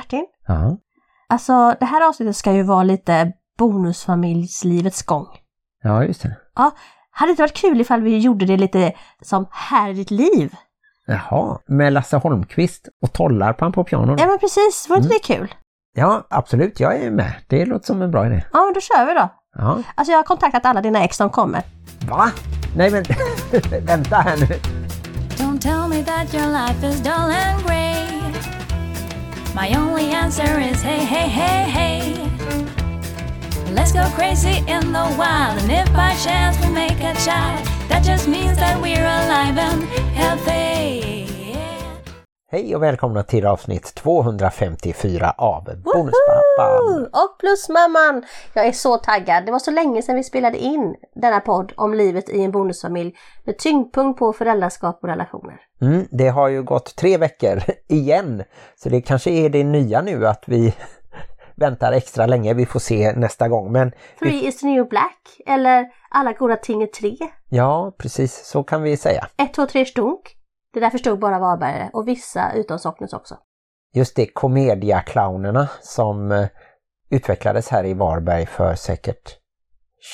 Martin. Ja. Alltså det här avsnittet ska ju vara lite bonusfamiljslivets gång. ja, just det. Ja, hade det inte varit kul ifall vi gjorde det lite som Här är ditt liv? Jaha, med Lasse Holmqvist och Tollarpan på piano. Ja men precis, var inte det kul? Ja, absolut. Jag är med. Det låter som en bra idé. Ja men då kör vi då. Ja. Alltså jag har kontaktat alla dina ex som kommer. Va? Nej men, vänta här nu. Don't tell me that your life is dull and grey. My only answer is hey, hey, hey, hey. Let's go crazy in the wild, and if by chance we make a child, that just means that we're alive and healthy. Hej och välkomna till avsnitt 254 av Bonuspappan. Och plus mamman! Jag är så taggad. Det var så länge sedan vi spelade in denna podd om livet i en bonusfamilj med tyngdpunkt på föräldraskap och relationer. Mm, det har ju gått tre veckor igen. Så det kanske är det nya nu att vi väntar extra länge. Vi får se nästa gång. Men vi, Three is the new black eller Alla goda ting är tre. ja, precis så kan vi säga. Ett, två, tre stunk. Det där förstod bara Varbergare och vissa utom Socknes också. Just det, komediaclownerna som eh, utvecklades här i Varberg för säkert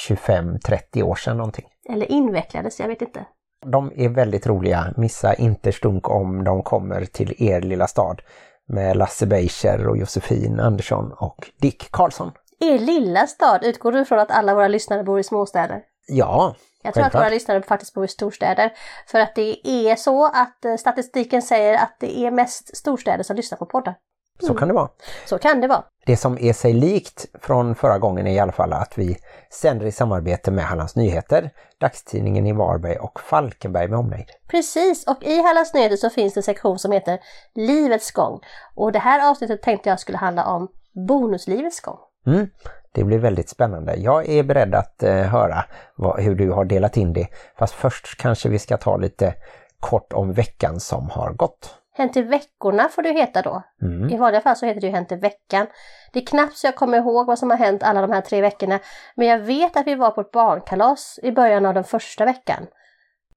25-30 år sedan någonting. Eller invecklades, jag vet inte. De är väldigt roliga. Missa inte stunk om de kommer till er lilla stad med Lasse Beischer och Josefin Andersson och Dick Karlsson. Er lilla stad, utgår du från att alla våra lyssnare bor i småstäder? Ja, Jag tror att självklart. våra lyssnare faktiskt bor i storstäder. För att det är så att eh, statistiken säger att det är mest storstäder som lyssnar på poddar. Så kan det vara. Så kan det vara. Det som är sig likt från förra gången är i alla fall att vi sänder i samarbete med Hallands Nyheter, dagstidningen i Varberg och Falkenberg med omnejd. Precis, och i Hallands Nyheter så finns det en sektion som heter Livets gång. Och det här avsnittet tänkte jag skulle handla om bonuslivets gång. Mm, det blir väldigt spännande. Jag är beredd att eh, höra vad, hur du har delat in det. Fast först kanske vi ska ta lite kort om veckan som har gått. Hänt i veckorna får ju heta då. Mm. I vanliga fall så heter det ju Hänt i veckan. Det är knappt så jag kommer ihåg vad som har hänt alla de här tre veckorna. Men jag vet att vi var på ett barnkalas i början av den första veckan.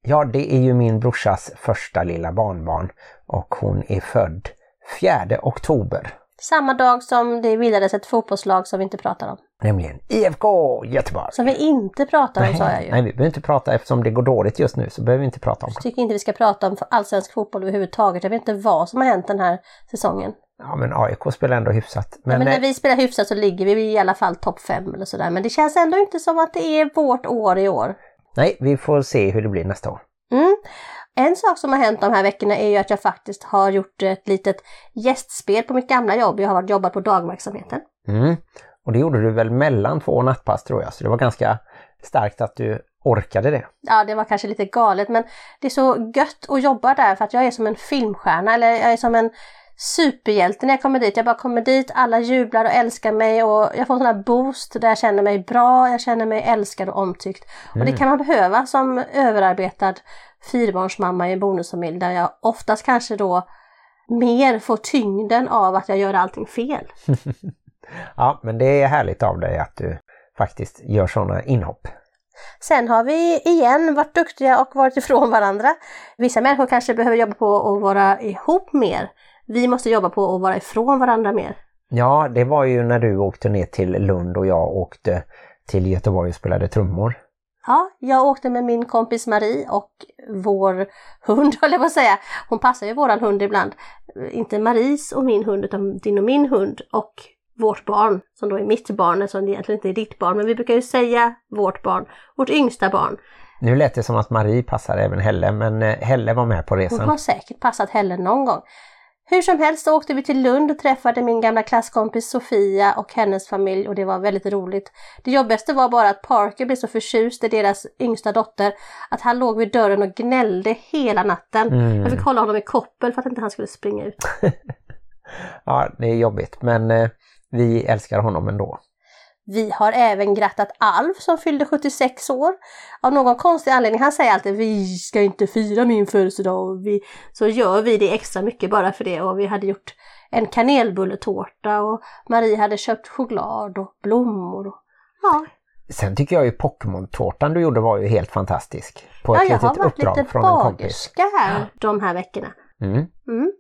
Ja, det är ju min brorsas första lilla barnbarn och hon är född 4 oktober. Samma dag som det bildades ett fotbollslag som vi inte pratar om. Nämligen IFK Göteborg. Som vi inte pratar om sa jag ju. nej, vi behöver inte prata eftersom det går dåligt just nu så behöver vi inte prata om Jag det. tycker inte vi ska prata om allsvensk fotboll överhuvudtaget. Jag vet inte vad som har hänt den här säsongen. Ja, men AIK spelar ändå hyfsat. Men, Men, men när eh, vi spelar hyfsat så ligger vi i alla fall topp fem eller sådär. Men det känns ändå inte som att det är vårt år i år. nej, vi får se hur det blir nästa år. Mm. En sak som har hänt de här veckorna är ju att jag faktiskt har gjort ett litet gästspel på mitt gamla jobb. Jag har varit- jobbat på dagverksamheten. Mm. Och det gjorde du väl mellan två nattpass tror jag, så det var ganska starkt att du orkade det. Ja, det var kanske lite galet men det är så gött att jobba där för att jag är som en filmstjärna eller jag är som en superhjälte när jag kommer dit. Jag bara kommer dit, alla jublar och älskar mig och jag får en sån här boost där jag känner mig bra, jag känner mig älskad och omtyckt. Och det kan man behöva som överarbetad fyrbarnsmamma i en bonusfamilj där jag oftast kanske då mer får tyngden av att jag gör allting fel. Ja, men det är härligt av dig att du faktiskt gör sådana inhopp. Sen har vi igen varit duktiga och varit ifrån varandra. Vissa människor kanske behöver jobba på att vara ihop mer. Vi måste jobba på att vara ifrån varandra mer. Ja, det var ju när du åkte ner till Lund och jag åkte till Göteborg och spelade trummor. Ja, jag åkte med min kompis Marie och vår hund, höll jag på att säga. Hon passar ju våran hund ibland. Inte Maries och min hund, utan din och min hund och vårt barn, som då är mitt barn, som egentligen inte är ditt barn. Men vi brukar ju säga vårt barn, vårt yngsta barn. Nu lät det som att Marie passar även Helle, men eh, Helle var med på Hon resan. har säkert passat Helen någon gång. Hur som helst så åkte vi till Lund och träffade min gamla klasskompis Sofia och hennes familj och det var väldigt roligt. Det jobbigaste var bara att Parker blev så förtjust i deras yngsta dotter att han låg vid dörren och gnällde hela natten. Mm. Jag fick hålla honom i koppel för att inte han skulle springa ut. Ja, det är jobbigt, men eh, vi älskar honom ändå. Vi har även grattat Alf som fyllde 76 år. Av någon konstig anledning, han säger alltid vi ska inte fira min födelsedag. Och vi, så gör vi det extra mycket bara för det. Och vi hade gjort en kanelbulletårta och Marie hade köpt choklad och blommor. Och, ja, Sen tycker jag ju Pokémon-tårtan du gjorde var ju helt fantastisk. På ja ett jag har varit lite bagerska här de här veckorna. Mm. Mm.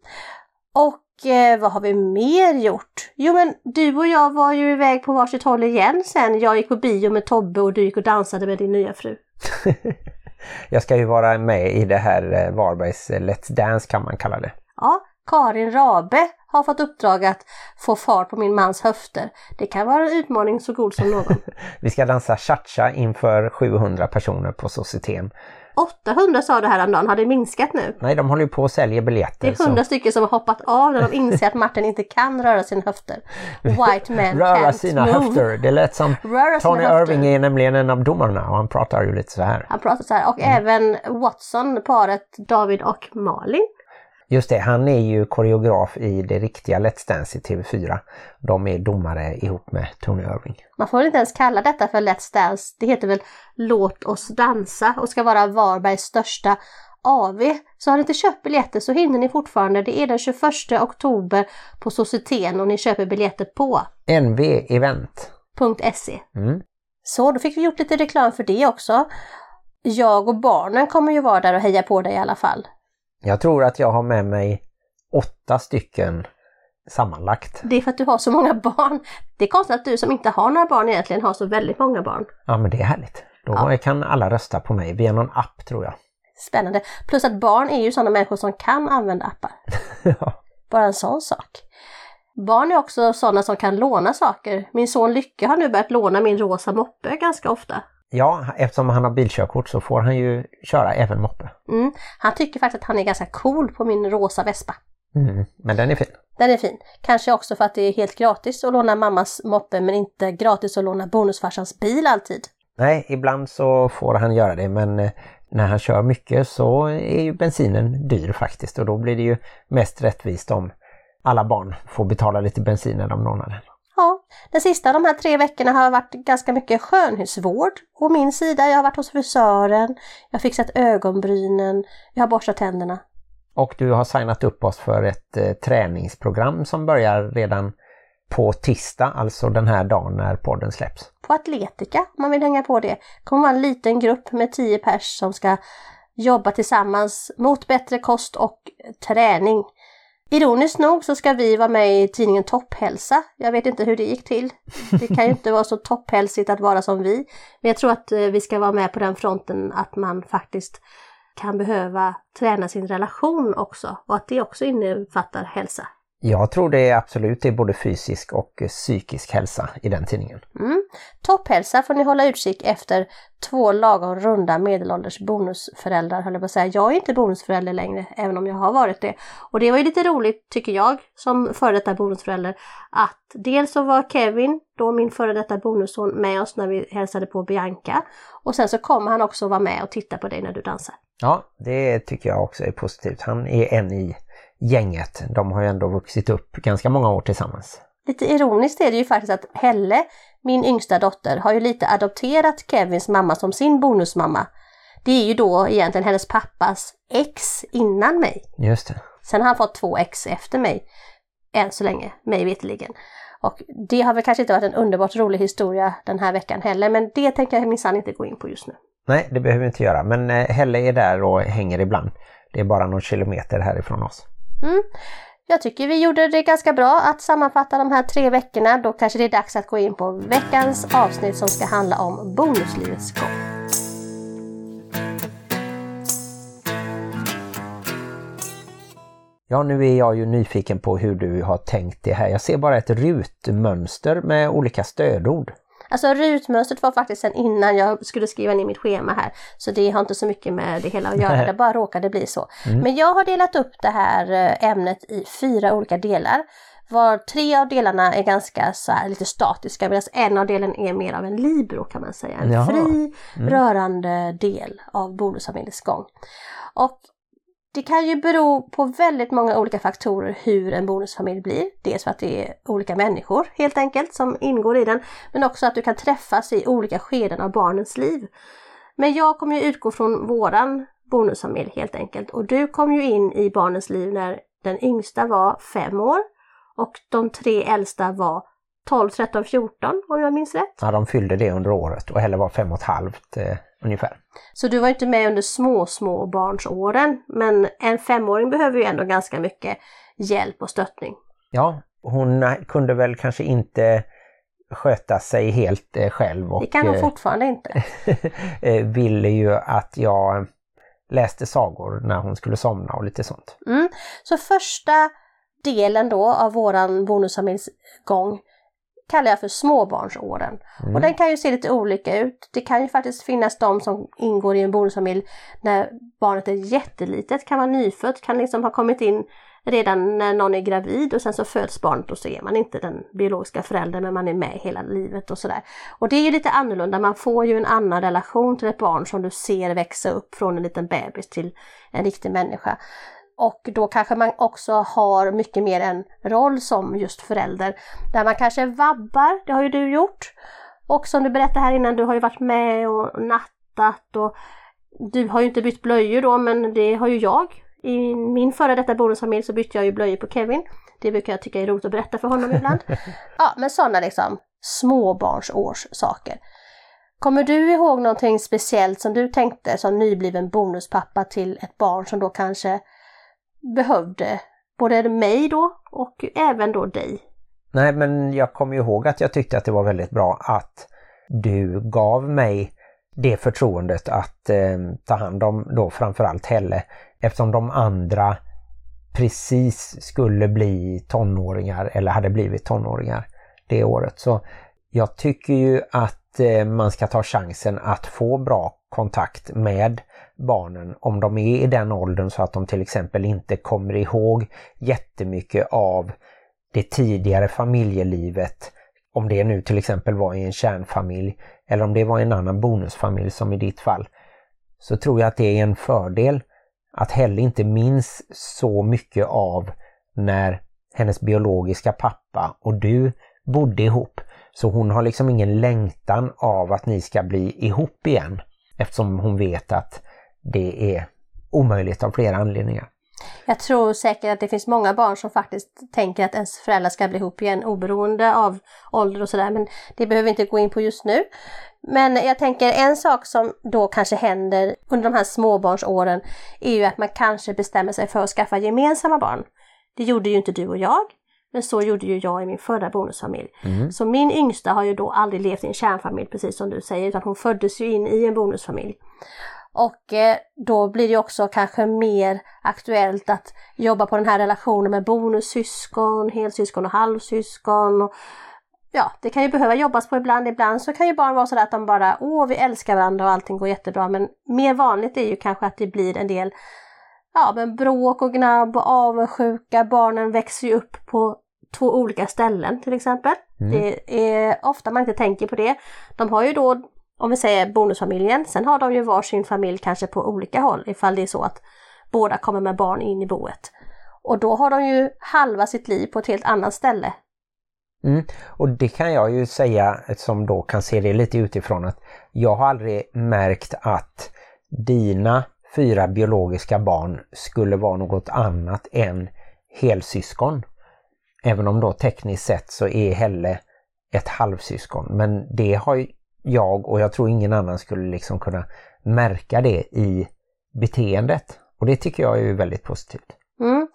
Och eh, vad har vi mer gjort? Jo men du och jag var ju iväg på varsitt håll igen sen. Jag gick på bio med Tobbe och du gick och dansade med din nya fru. Jag ska ju vara med i det här eh, Varbergs eh, Let's Dance kan man kalla det. Ja, Karin Rabe har fått uppdrag att få fart på min mans höfter. Det kan vara en utmaning så god som någon. Vi ska dansa cha-cha inför 700 personer på Societen. 800 sa du häromdagen, har det minskat nu? Nej, de håller ju på att sälja biljetter. Det är 100 stycken som har hoppat av när de inser att Martin inte kan röra sina höfter. White man Röra sina move. höfter. Det lät som Röra Tony. Irving är nämligen en av domarna och han pratar ju lite så här. Han pratar så här och även Watson, paret David och Malin. Just det, han är ju koreograf i det riktiga Let's Dance i TV4. De är domare ihop med Tony Irving. Man får väl inte ens kalla detta för Let's Dance. Det heter väl Låt oss dansa och ska vara Varbergs största AV. Så har ni inte köpt biljetter så hinner ni fortfarande. Det är den 21 oktober på Societen och ni köper biljetter på NV Event. .se. Mm. Så då fick vi gjort lite reklam för det också. Jag och barnen kommer ju vara där och heja på dig i alla fall. Jag tror att jag har med mig åtta stycken sammanlagt. Det är för att du har så många barn. Det är konstigt att du som inte har några barn egentligen har så väldigt många barn. Ja men det är härligt. Då Ja. kan alla rösta på mig via någon app tror jag. Spännande. Plus att barn är ju sådana människor som kan använda appar. Ja. Bara en sån sak. Barn är också sådana som kan låna saker. Min son Lycke har nu börjat låna min rosa moppe ganska ofta. Ja, eftersom han har bilkörkort så får han ju köra även moppe. Mm. Han tycker faktiskt att han är ganska cool på min rosa vespa. Mm. Men den är fin. Den är fin. Kanske också för att det är helt gratis att låna mammas moppe men inte gratis att låna bonusfarsans bil alltid. Nej, ibland så får han göra det men eh, när han kör mycket så är ju bensinen dyr faktiskt och då blir det ju mest rättvist om alla barn får betala lite bensin när de lånar den. Ja, den sista de här tre veckorna har varit ganska mycket skönhetsvård på min sida. Jag har varit hos frisören, jag har fixat ögonbrynen, jag har borstat tänderna. Och du har signat upp oss för ett eh, träningsprogram som börjar redan på tisdag, alltså den här dagen när podden släpps. På Atletica, om man vill hänga på det, Det kommer vara en liten grupp med 10 pers som ska jobba tillsammans mot bättre kost och träning. Ironiskt nog så ska vi vara med i tidningen Topphälsa. Jag vet inte hur det gick till. Det kan ju inte vara så topphälsigt att vara som vi. Men jag tror att eh, vi ska vara med på den fronten att man faktiskt kan behöva träna sin relation också och att det också innefattar hälsa. Jag tror det är absolut det är både fysisk och eh, psykisk hälsa i den tidningen. Mm. Topphälsa får ni hålla utkik efter två lagom runda medelålders bonusföräldrar höll jag på att säga. Jag är inte bonusförälder längre, även om jag har varit det. Och det var ju lite roligt, tycker jag, som före detta bonusförälder, att dels så var Kevin, då min före detta bonusson, med oss när vi hälsade på Bianca. Och sen så kommer han också vara med och titta på dig när du dansar. Ja, det tycker jag också är positivt. Han är en i gänget. De har ju ändå vuxit upp ganska många år tillsammans. Lite ironiskt är det ju faktiskt att Helle, min yngsta dotter, har ju lite adopterat Kevins mamma som sin bonusmamma. Det är ju då egentligen hennes pappas ex innan mig. Just det. Sen har han fått två ex efter mig. Än så länge, mig veterligen. Och det har väl kanske inte varit en underbart rolig historia den här veckan heller, men det tänker jag minsann inte gå in på just nu. Nej, det behöver vi inte göra. Men eh, Helle är där och hänger ibland. Det är bara någon kilometer härifrån oss. Mm. Jag tycker vi gjorde det ganska bra att sammanfatta de här tre veckorna. Då kanske det är dags att gå in på veckans avsnitt som ska handla om bonuslivets gång. Ja, nu är jag ju nyfiken på hur du har tänkt det här. Jag ser bara ett rutmönster med olika stödord. Alltså rutmönstret var faktiskt sen innan jag skulle skriva ner mitt schema här. Så det har inte så mycket med det hela att göra, det bara råkade bli så. Men jag har delat upp det här eh, ämnet i fyra olika delar. Var tre av delarna är ganska så här, lite statiska medan en av delen är mer av en libro kan man säga. En Jaha. fri, rörande del av bonusfamiljens gång. Och det kan ju bero på väldigt många olika faktorer hur en bonusfamilj blir. Dels för att det är olika människor helt enkelt som ingår i den, men också att du kan träffas i olika skeden av barnens liv. Men jag kommer ju utgå från våran bonusfamilj helt enkelt och du kom ju in i barnens liv när den yngsta var fem år och de tre äldsta var 12, 13, 14 om jag minns rätt. Ja, de fyllde det under året och Helle var fem och ett halvt eh, ungefär. Så du var inte med under små, små barnsåren. Men en femåring behöver ju ändå ganska mycket hjälp och stöttning. Ja, hon kunde väl kanske inte sköta sig helt eh, själv. Och, det kan hon eh, fortfarande inte. eh, ville ju att jag läste sagor när hon skulle somna och lite sånt. Mm. Så första delen då av våran bonusfamiljsgång kallar jag för småbarnsåren. Mm. Och den kan ju se lite olika ut. Det kan ju faktiskt finnas de som ingår i en bonusfamilj när barnet är jättelitet, kan vara nyfött, kan liksom ha kommit in redan när någon är gravid och sen så föds barnet och så är man inte den biologiska föräldern men man är med hela livet och sådär. Och det är ju lite annorlunda, man får ju en annan relation till ett barn som du ser växa upp från en liten bebis till en riktig människa. Och då kanske man också har mycket mer en roll som just förälder. Där man kanske vabbar, det har ju du gjort. Och som du berättade här innan, du har ju varit med och nattat och du har ju inte bytt blöjor då men det har ju jag. I min före detta bonusfamilj så bytte jag ju blöjor på Kevin. Det brukar jag tycka är roligt att berätta för honom ibland. Ja, men sådana liksom småbarnsårssaker. Kommer du ihåg någonting speciellt som du tänkte som nybliven bonuspappa till ett barn som då kanske behövde både mig då och även då dig? Nej, men jag kommer ihåg att jag tyckte att det var väldigt bra att du gav mig det förtroendet att eh, ta hand om då framförallt Helle eftersom de andra precis skulle bli tonåringar eller hade blivit tonåringar det året. Så jag tycker ju att eh, man ska ta chansen att få bra kontakt med barnen om de är i den åldern så att de till exempel inte kommer ihåg jättemycket av det tidigare familjelivet. Om det nu till exempel var i en kärnfamilj eller om det var en annan bonusfamilj som i ditt fall. Så tror jag att det är en fördel att Helle inte minns så mycket av när hennes biologiska pappa och du bodde ihop. Så hon har liksom ingen längtan av att ni ska bli ihop igen eftersom hon vet att det är omöjligt av flera anledningar. Jag tror säkert att det finns många barn som faktiskt tänker att ens föräldrar ska bli ihop igen oberoende av ålder och sådär men det behöver vi inte gå in på just nu. Men jag tänker en sak som då kanske händer under de här småbarnsåren är ju att man kanske bestämmer sig för att skaffa gemensamma barn. Det gjorde ju inte du och jag, men så gjorde ju jag i min förra bonusfamilj. Mm. Så min yngsta har ju då aldrig levt i en kärnfamilj precis som du säger utan hon föddes ju in i en bonusfamilj. Och eh, då blir det också kanske mer aktuellt att jobba på den här relationen med bonussyskon, helsyskon och halvsyskon. Och, ja, det kan ju behöva jobbas på ibland. Ibland så kan ju barn vara så att de bara åh, vi älskar varandra och allting går jättebra. Men mer vanligt är ju kanske att det blir en del ja, men bråk och gnabb och avundsjuka. Barnen växer ju upp på två olika ställen till exempel. Mm. Det är ofta man inte tänker på det. De har ju då om vi säger bonusfamiljen. Sen har de ju varsin familj kanske på olika håll ifall det är så att båda kommer med barn in i boet. Och då har de ju halva sitt liv på ett helt annat ställe. Mm. Och det kan jag ju säga som då kan se det lite utifrån att jag har aldrig märkt att dina fyra biologiska barn skulle vara något annat än helsyskon. Även om då tekniskt sett så är Helle ett halvsyskon. Men det har ju jag och jag tror ingen annan skulle liksom kunna märka det i beteendet. Och det tycker jag är väldigt positivt. Mm.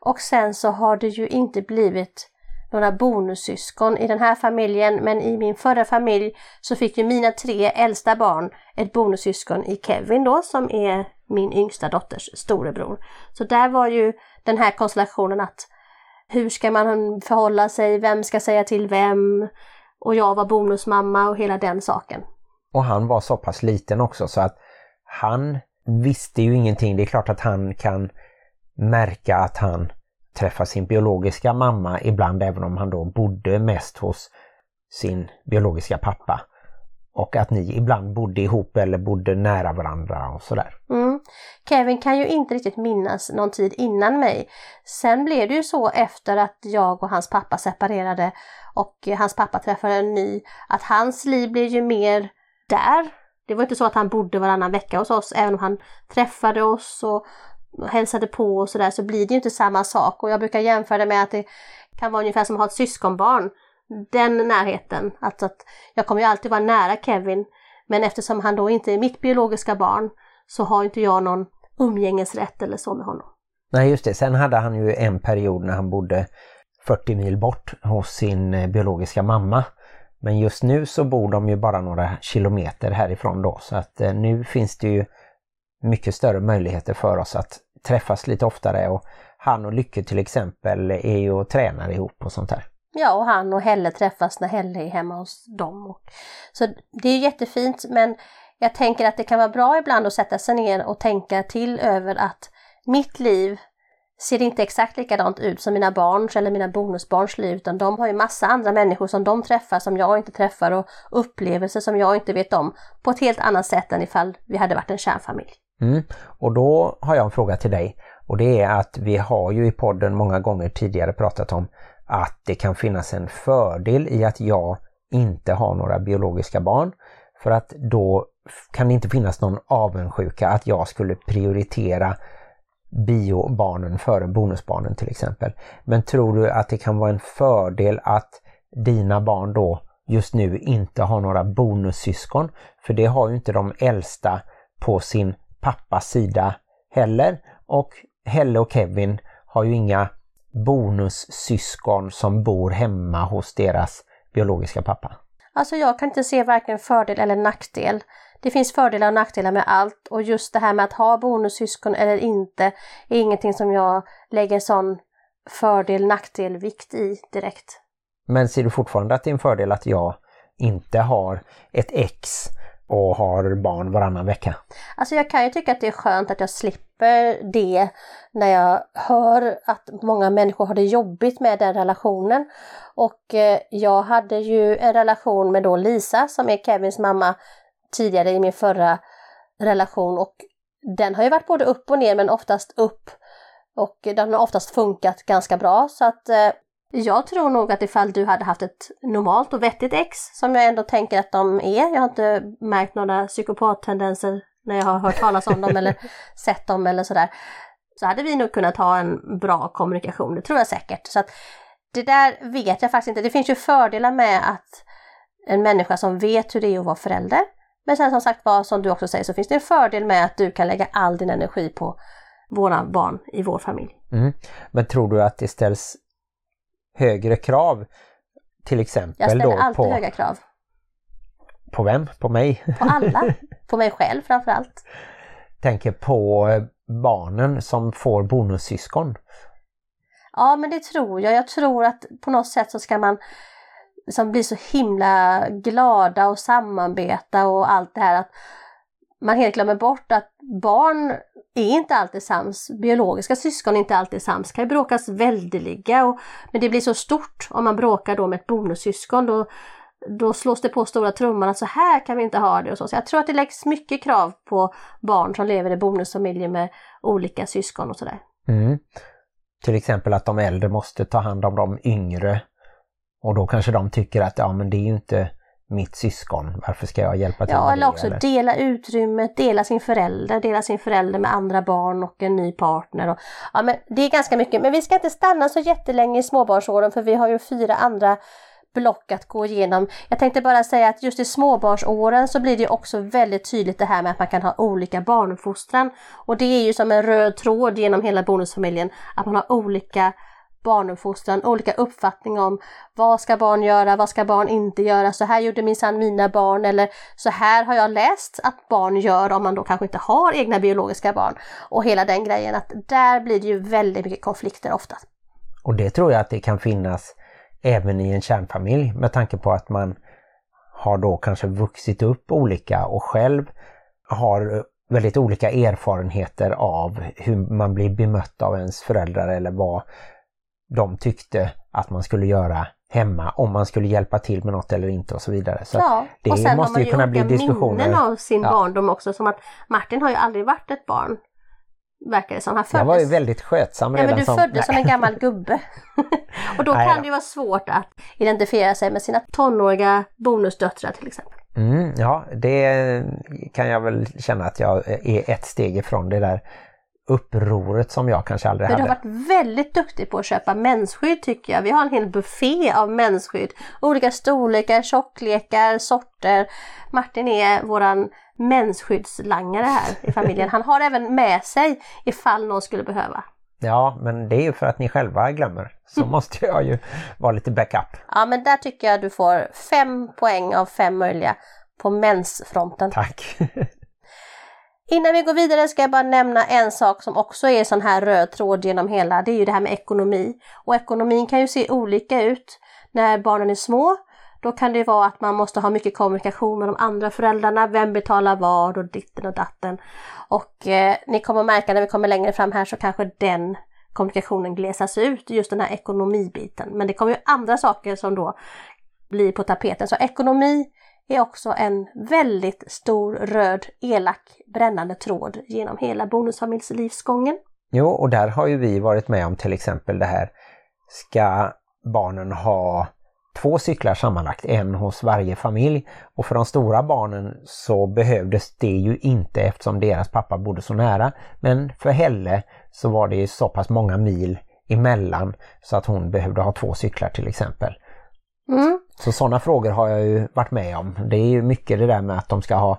Och sen så har det ju inte blivit några bonussyskon i den här familjen men i min förra familj så fick ju mina tre äldsta barn ett bonussyskon i Kevin då som är min yngsta dotters storebror. Så där var ju den här konstellationen att hur ska man förhålla sig, vem ska säga till vem, och jag var bonusmamma och hela den saken. Och han var så pass liten också så att han visste ju ingenting. Det är klart att han kan märka att han träffar sin biologiska mamma ibland även om han då bodde mest hos sin biologiska pappa. Och att ni ibland bodde ihop eller bodde nära varandra och sådär. Mm. Kevin kan ju inte riktigt minnas någon tid innan mig. Sen blev det ju så efter att jag och hans pappa separerade och hans pappa träffade en ny, att hans liv blev ju mer där. Det var inte så att han bodde varannan vecka hos oss, även om han träffade oss och hälsade på och sådär så blir det ju inte samma sak och jag brukar jämföra det med att det kan vara ungefär som att ha ett syskonbarn. Den närheten, alltså att jag kommer ju alltid vara nära Kevin men eftersom han då inte är mitt biologiska barn så har inte jag någon umgängesrätt eller så med honom. Nej just det, sen hade han ju en period när han bodde 40 mil bort hos sin eh, biologiska mamma. Men just nu så bor de ju bara några kilometer härifrån då så att eh, nu finns det ju mycket större möjligheter för oss att träffas lite oftare och han och Lycke till exempel är ju och tränar ihop och sånt där. Ja, och han och Helle träffas när Helle är hemma hos dem. Så det är jättefint men jag tänker att det kan vara bra ibland att sätta sig ner och tänka till över att mitt liv ser inte exakt likadant ut som mina barns eller mina bonusbarns liv utan de har ju massa andra människor som de träffar som jag inte träffar och upplevelser som jag inte vet om på ett helt annat sätt än ifall vi hade varit en kärnfamilj. Mm. Och då har jag en fråga till dig och det är att vi har ju i podden många gånger tidigare pratat om att det kan finnas en fördel i att jag inte har några biologiska barn för att då kan det inte finnas någon avundsjuka att jag skulle prioritera biobarnen före bonusbarnen till exempel. Men tror du att det kan vara en fördel att dina barn då just nu inte har några bonussyskon? För det har ju inte de äldsta på sin pappas sida heller. Och Helle och Kevin har ju inga bonussyskon som bor hemma hos deras biologiska pappa. Alltså jag kan inte se varken fördel eller nackdel. Det finns fördelar och nackdelar med allt och just det här med att ha bonussyskon eller inte är ingenting som jag lägger sån fördel nackdel vikt i direkt. Men ser du fortfarande att det är en fördel att jag inte har ett ex och har barn varannan vecka? Alltså jag kan ju tycka att det är skönt att jag slipper det när jag hör att många människor har det jobbigt med den relationen. Och eh, jag hade ju en relation med då Lisa som är Kevins mamma tidigare i min förra relation och den har ju varit både upp och ner men oftast upp och den har oftast funkat ganska bra så att eh, jag tror nog att ifall du hade haft ett normalt och vettigt ex, som jag ändå tänker att de är, jag har inte märkt några psykopattendenser när jag har hört talas om dem eller sett dem eller sådär, så hade vi nog kunnat ha en bra kommunikation, det tror jag säkert. Så att det där vet jag faktiskt inte. Det finns ju fördelar med att en människa som vet hur det är att vara förälder. Men sen som sagt var, som du också säger, så finns det en fördel med att du kan lägga all din energi på våra barn i vår familj. Mm. Men tror du att det ställs högre krav till exempel Jag ställer då alltid på, höga krav. på vem? På mig? På alla. på mig själv framförallt. Tänker på eh, barnen som får bonussyskon. Ja men det tror jag. Jag tror att på något sätt så ska man som blir så himla glada och samarbeta och allt det här att man helt glömmer bort att barn är inte alltid sams. Biologiska syskon är inte alltid sams. kan ju bråkas väldeliga och, men det blir så stort om man bråkar då med ett bonussyskon. Då, då slås det på stora trumman att så här kan vi inte ha det och så. Så jag tror att det läggs mycket krav på barn som lever i bonusfamiljer med olika syskon och sådär. Mm. Till exempel att de äldre måste ta hand om de yngre och då kanske de tycker att ja men det är ju inte mitt syskon, varför ska jag hjälpa till Ja, med eller det? också dela utrymmet, dela sin förälder, dela sin förälder med andra barn och en ny partner. Och, ja, men det är ganska mycket, men vi ska inte stanna så jättelänge i småbarnsåren för vi har ju fyra andra block att gå igenom. Jag tänkte bara säga att just i småbarnsåren så blir det också väldigt tydligt det här med att man kan ha olika barnuppfostran. Och det är ju som en röd tråd genom hela bonusfamiljen, att man har olika barnuppfostran, olika uppfattning om vad ska barn göra, vad ska barn inte göra, så här gjorde minsann mina barn eller så här har jag läst att barn gör om man då kanske inte har egna biologiska barn. Och hela den grejen att där blir det ju väldigt mycket konflikter ofta. Och det tror jag att det kan finnas även i en kärnfamilj med tanke på att man har då kanske vuxit upp olika och själv har väldigt olika erfarenheter av hur man blir bemött av ens föräldrar eller vad de tyckte att man skulle göra hemma, om man skulle hjälpa till med något eller inte och så vidare. Så ja, det och sen måste har man ju kunna bli diskussioner. minnen av sin Ja. barndom också, som att Martin har ju aldrig varit ett barn. Verkar det som. Han Jag var ju föddes väldigt skötsam Ja, redan men du som... föddes som en gammal gubbe. och då Nej kan då. det vara svårt att identifiera sig med sina tonåriga bonusdöttrar till exempel. Mm, ja, det kan jag väl känna att jag är ett steg ifrån det där upproret som jag kanske aldrig Men du har hade. varit väldigt duktig på att köpa mensskydd tycker jag. Vi har en hel buffé av mensskydd. Olika storlekar, tjocklekar, sorter. Martin är våran mensskyddslangare här i familjen. Han har även med sig ifall någon skulle behöva. Ja, men det är ju för att ni själva glömmer. Så måste jag ju vara lite backup. Ja men där tycker jag du får fem poäng av fem möjliga på mensfronten. Tack! Innan vi går vidare ska jag bara nämna en sak som också är sån här röd tråd genom hela, det är ju det här med ekonomi. Och ekonomin kan ju se olika ut när barnen är små. Då kan det vara att man måste ha mycket kommunikation med de andra föräldrarna, vem betalar vad och ditten och datten. Och eh, ni kommer märka när vi kommer längre fram här så kanske den kommunikationen glesas ut, just den här ekonomibiten. Men det kommer ju andra saker som då blir på tapeten. Så ekonomi är också en väldigt stor röd, elak, brännande tråd genom hela bonusfamiljslivsgången. Jo, och där har ju vi varit med om till exempel det här, ska barnen ha två cyklar sammanlagt, en hos varje familj. Och för de stora barnen så behövdes det ju inte eftersom deras pappa bodde så nära. Men för Helle så var det så pass många mil emellan så att hon behövde ha två cyklar till exempel. Mm. Så sådana frågor har jag ju varit med om. Det är ju mycket det där med att de ska ha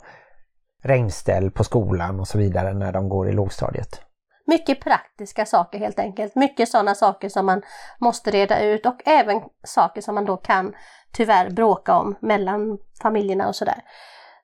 regnställ på skolan och så vidare när de går i lågstadiet. Mycket praktiska saker helt enkelt. Mycket sådana saker som man måste reda ut och även saker som man då kan tyvärr bråka om mellan familjerna och sådär.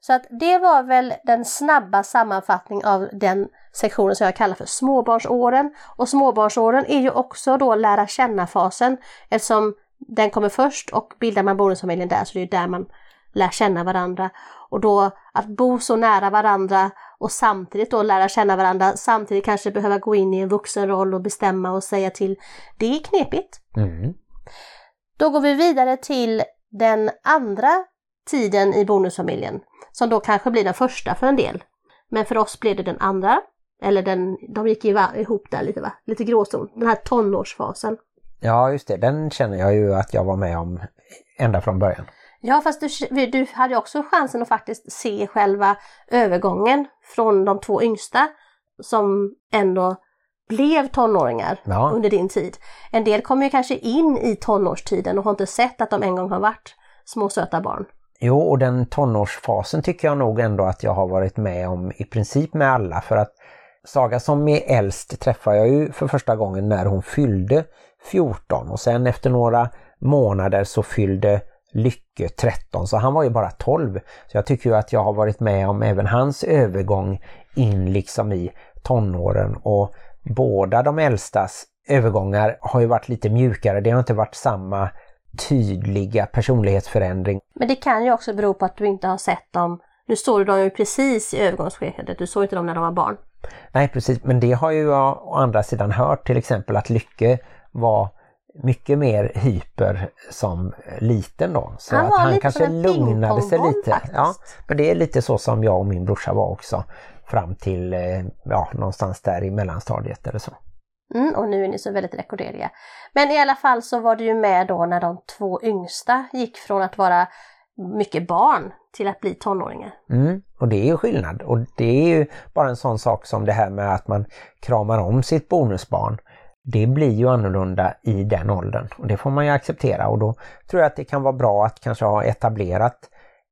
Så att det var väl den snabba sammanfattning av den sektionen som jag kallar för småbarnsåren. Och småbarnsåren är ju också då lära känna-fasen eftersom den kommer först och bildar man bonusfamiljen där så det är där man lär känna varandra. Och då att bo så nära varandra och samtidigt då lära känna varandra, samtidigt kanske behöva gå in i en vuxenroll och bestämma och säga till. Det är knepigt. Mm. Då går vi vidare till den andra tiden i bonusfamiljen, som då kanske blir den första för en del. Men för oss blev det den andra, eller den, de gick ihop där lite va, lite gråzon, den här tonårsfasen. Ja, just det. Den känner jag ju att jag var med om ända från början. Ja, fast du, du hade också chansen att faktiskt se själva övergången från de två yngsta som ändå blev tonåringar Ja. under din tid. En del kommer ju kanske in i tonårstiden och har inte sett att de en gång har varit små söta barn. Jo, och den tonårsfasen tycker jag nog ändå att jag har varit med om i princip med alla för att Saga som är äldst träffade jag ju för första gången när hon fyllde 14 och sen efter några månader så fyllde Lycke 13 så han var ju bara 12. Så jag tycker ju att jag har varit med om även hans övergång in liksom i tonåren och båda de äldstas övergångar har ju varit lite mjukare. Det har inte varit samma tydliga personlighetsförändring. Men det kan ju också bero på att du inte har sett dem. Nu såg du dem ju precis i övergångsskedet, du såg inte dem när de var barn. Nej precis, men det har ju jag å andra sidan hört till exempel att Lycke var mycket mer hyper som liten då. Så Han att han kanske lugnade sig lite. faktiskt. Ja, men det är lite så som jag och min brorsa var också. Fram till eh, ja, någonstans där i mellanstadiet eller så. Mm, och nu är ni så väldigt rekorderliga. Men i alla fall så var du ju med då när de två yngsta gick från att vara mycket barn till att bli tonåringar. Mm, och det är ju skillnad och det är ju bara en sån sak som det här med att man kramar om sitt bonusbarn. Det blir ju annorlunda i den åldern och det får man ju acceptera och då tror jag att det kan vara bra att kanske ha etablerat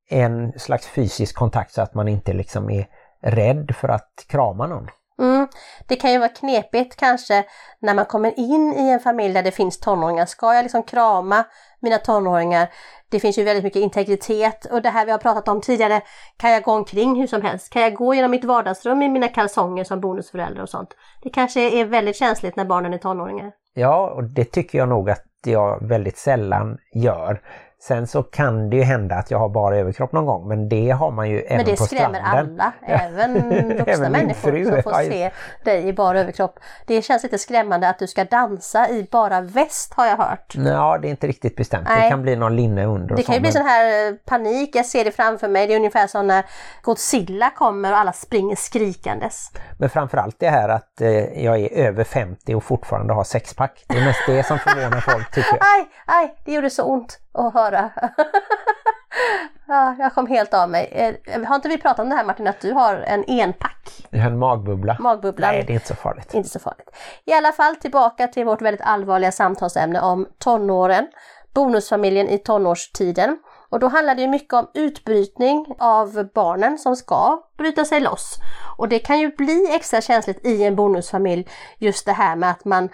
en slags fysisk kontakt så att man inte liksom är rädd för att krama någon. Mm. Det kan ju vara knepigt kanske när man kommer in i en familj där det finns tonåringar. Ska jag liksom krama mina tonåringar? Det finns ju väldigt mycket integritet och det här vi har pratat om tidigare. Kan jag gå omkring hur som helst? Kan jag gå genom mitt vardagsrum i mina kalsonger som bonusförälder och sånt? Det kanske är väldigt känsligt när barnen är tonåringar. Ja, och det tycker jag nog att jag väldigt sällan gör. Sen så kan det ju hända att jag har bara överkropp någon gång men det har man ju även Men det på skrämmer stranden. alla, även vuxna Även människor fru. som får Ja, se dig i bara överkropp. Det känns lite skrämmande att du ska dansa i bara väst har jag hört. Ja, det är inte riktigt bestämt. Det Nej. kan bli någon linne under. Det kan ju bli sån här eh, panik, jag ser det framför mig. Det är ungefär som när Godzilla kommer och alla springer skrikandes. Men framförallt det här att eh, jag är över 50 och fortfarande har sexpack. Det är mest det som förvånar folk tycker jag. Aj, aj, det gjorde så ont att höra. ja, jag kom helt av mig. Eh, Har inte vi pratat om det här Martin, att du har en enpack? Jag har en magbubbla. Magbubblan. Nej, det är inte så farligt. Inte så farligt. I alla fall tillbaka till vårt väldigt allvarliga samtalsämne om tonåren. Bonusfamiljen i tonårstiden. Och då handlar det mycket om utbrytning av barnen som ska bryta sig loss. Och det kan ju bli extra känsligt i en bonusfamilj, just det här med att man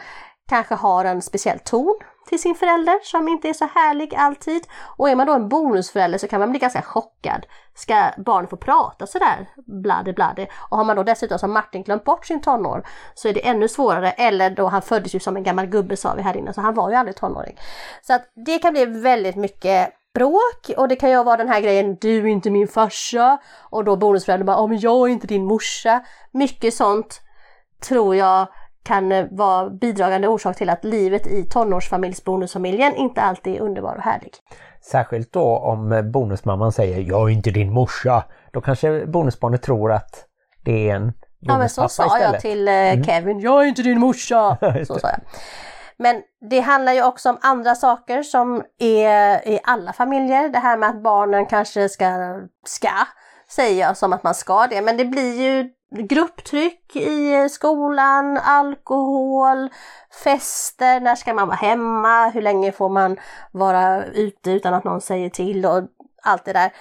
kanske har en speciell ton till sin förälder som inte är så härlig alltid. Och är man då en bonusförälder så kan man bli ganska chockad. Ska barnet få prata sådär bladde bladde? Och har man då dessutom som Martin glömt bort sin tonår så är det ännu svårare. Eller då han föddes ju som en gammal gubbe sa vi här inne så han var ju aldrig tonåring. Så att det kan bli väldigt mycket bråk och det kan ju vara den här grejen du är inte min farsa och då bonusföräldern bara, om men jag är inte din morsa. Mycket sånt tror jag kan eh, vara bidragande orsak till att livet i tonårsfamiljsbonusfamiljen inte alltid är underbar och härlig. Särskilt då om eh, bonusmamman säger jag är inte din morsa. Då kanske bonusbarnet tror att det är en Ja men så sa istället. jag till eh, mm. Kevin, jag är inte din morsa! så sa jag. Men det handlar ju också om andra saker som är i alla familjer. Det här med att barnen kanske ska, ska säga som att man ska det. Men det blir ju grupptryck i eh, skolan, alkohol, fester, när ska man vara hemma, hur länge får man vara ute utan att någon säger till och allt det där.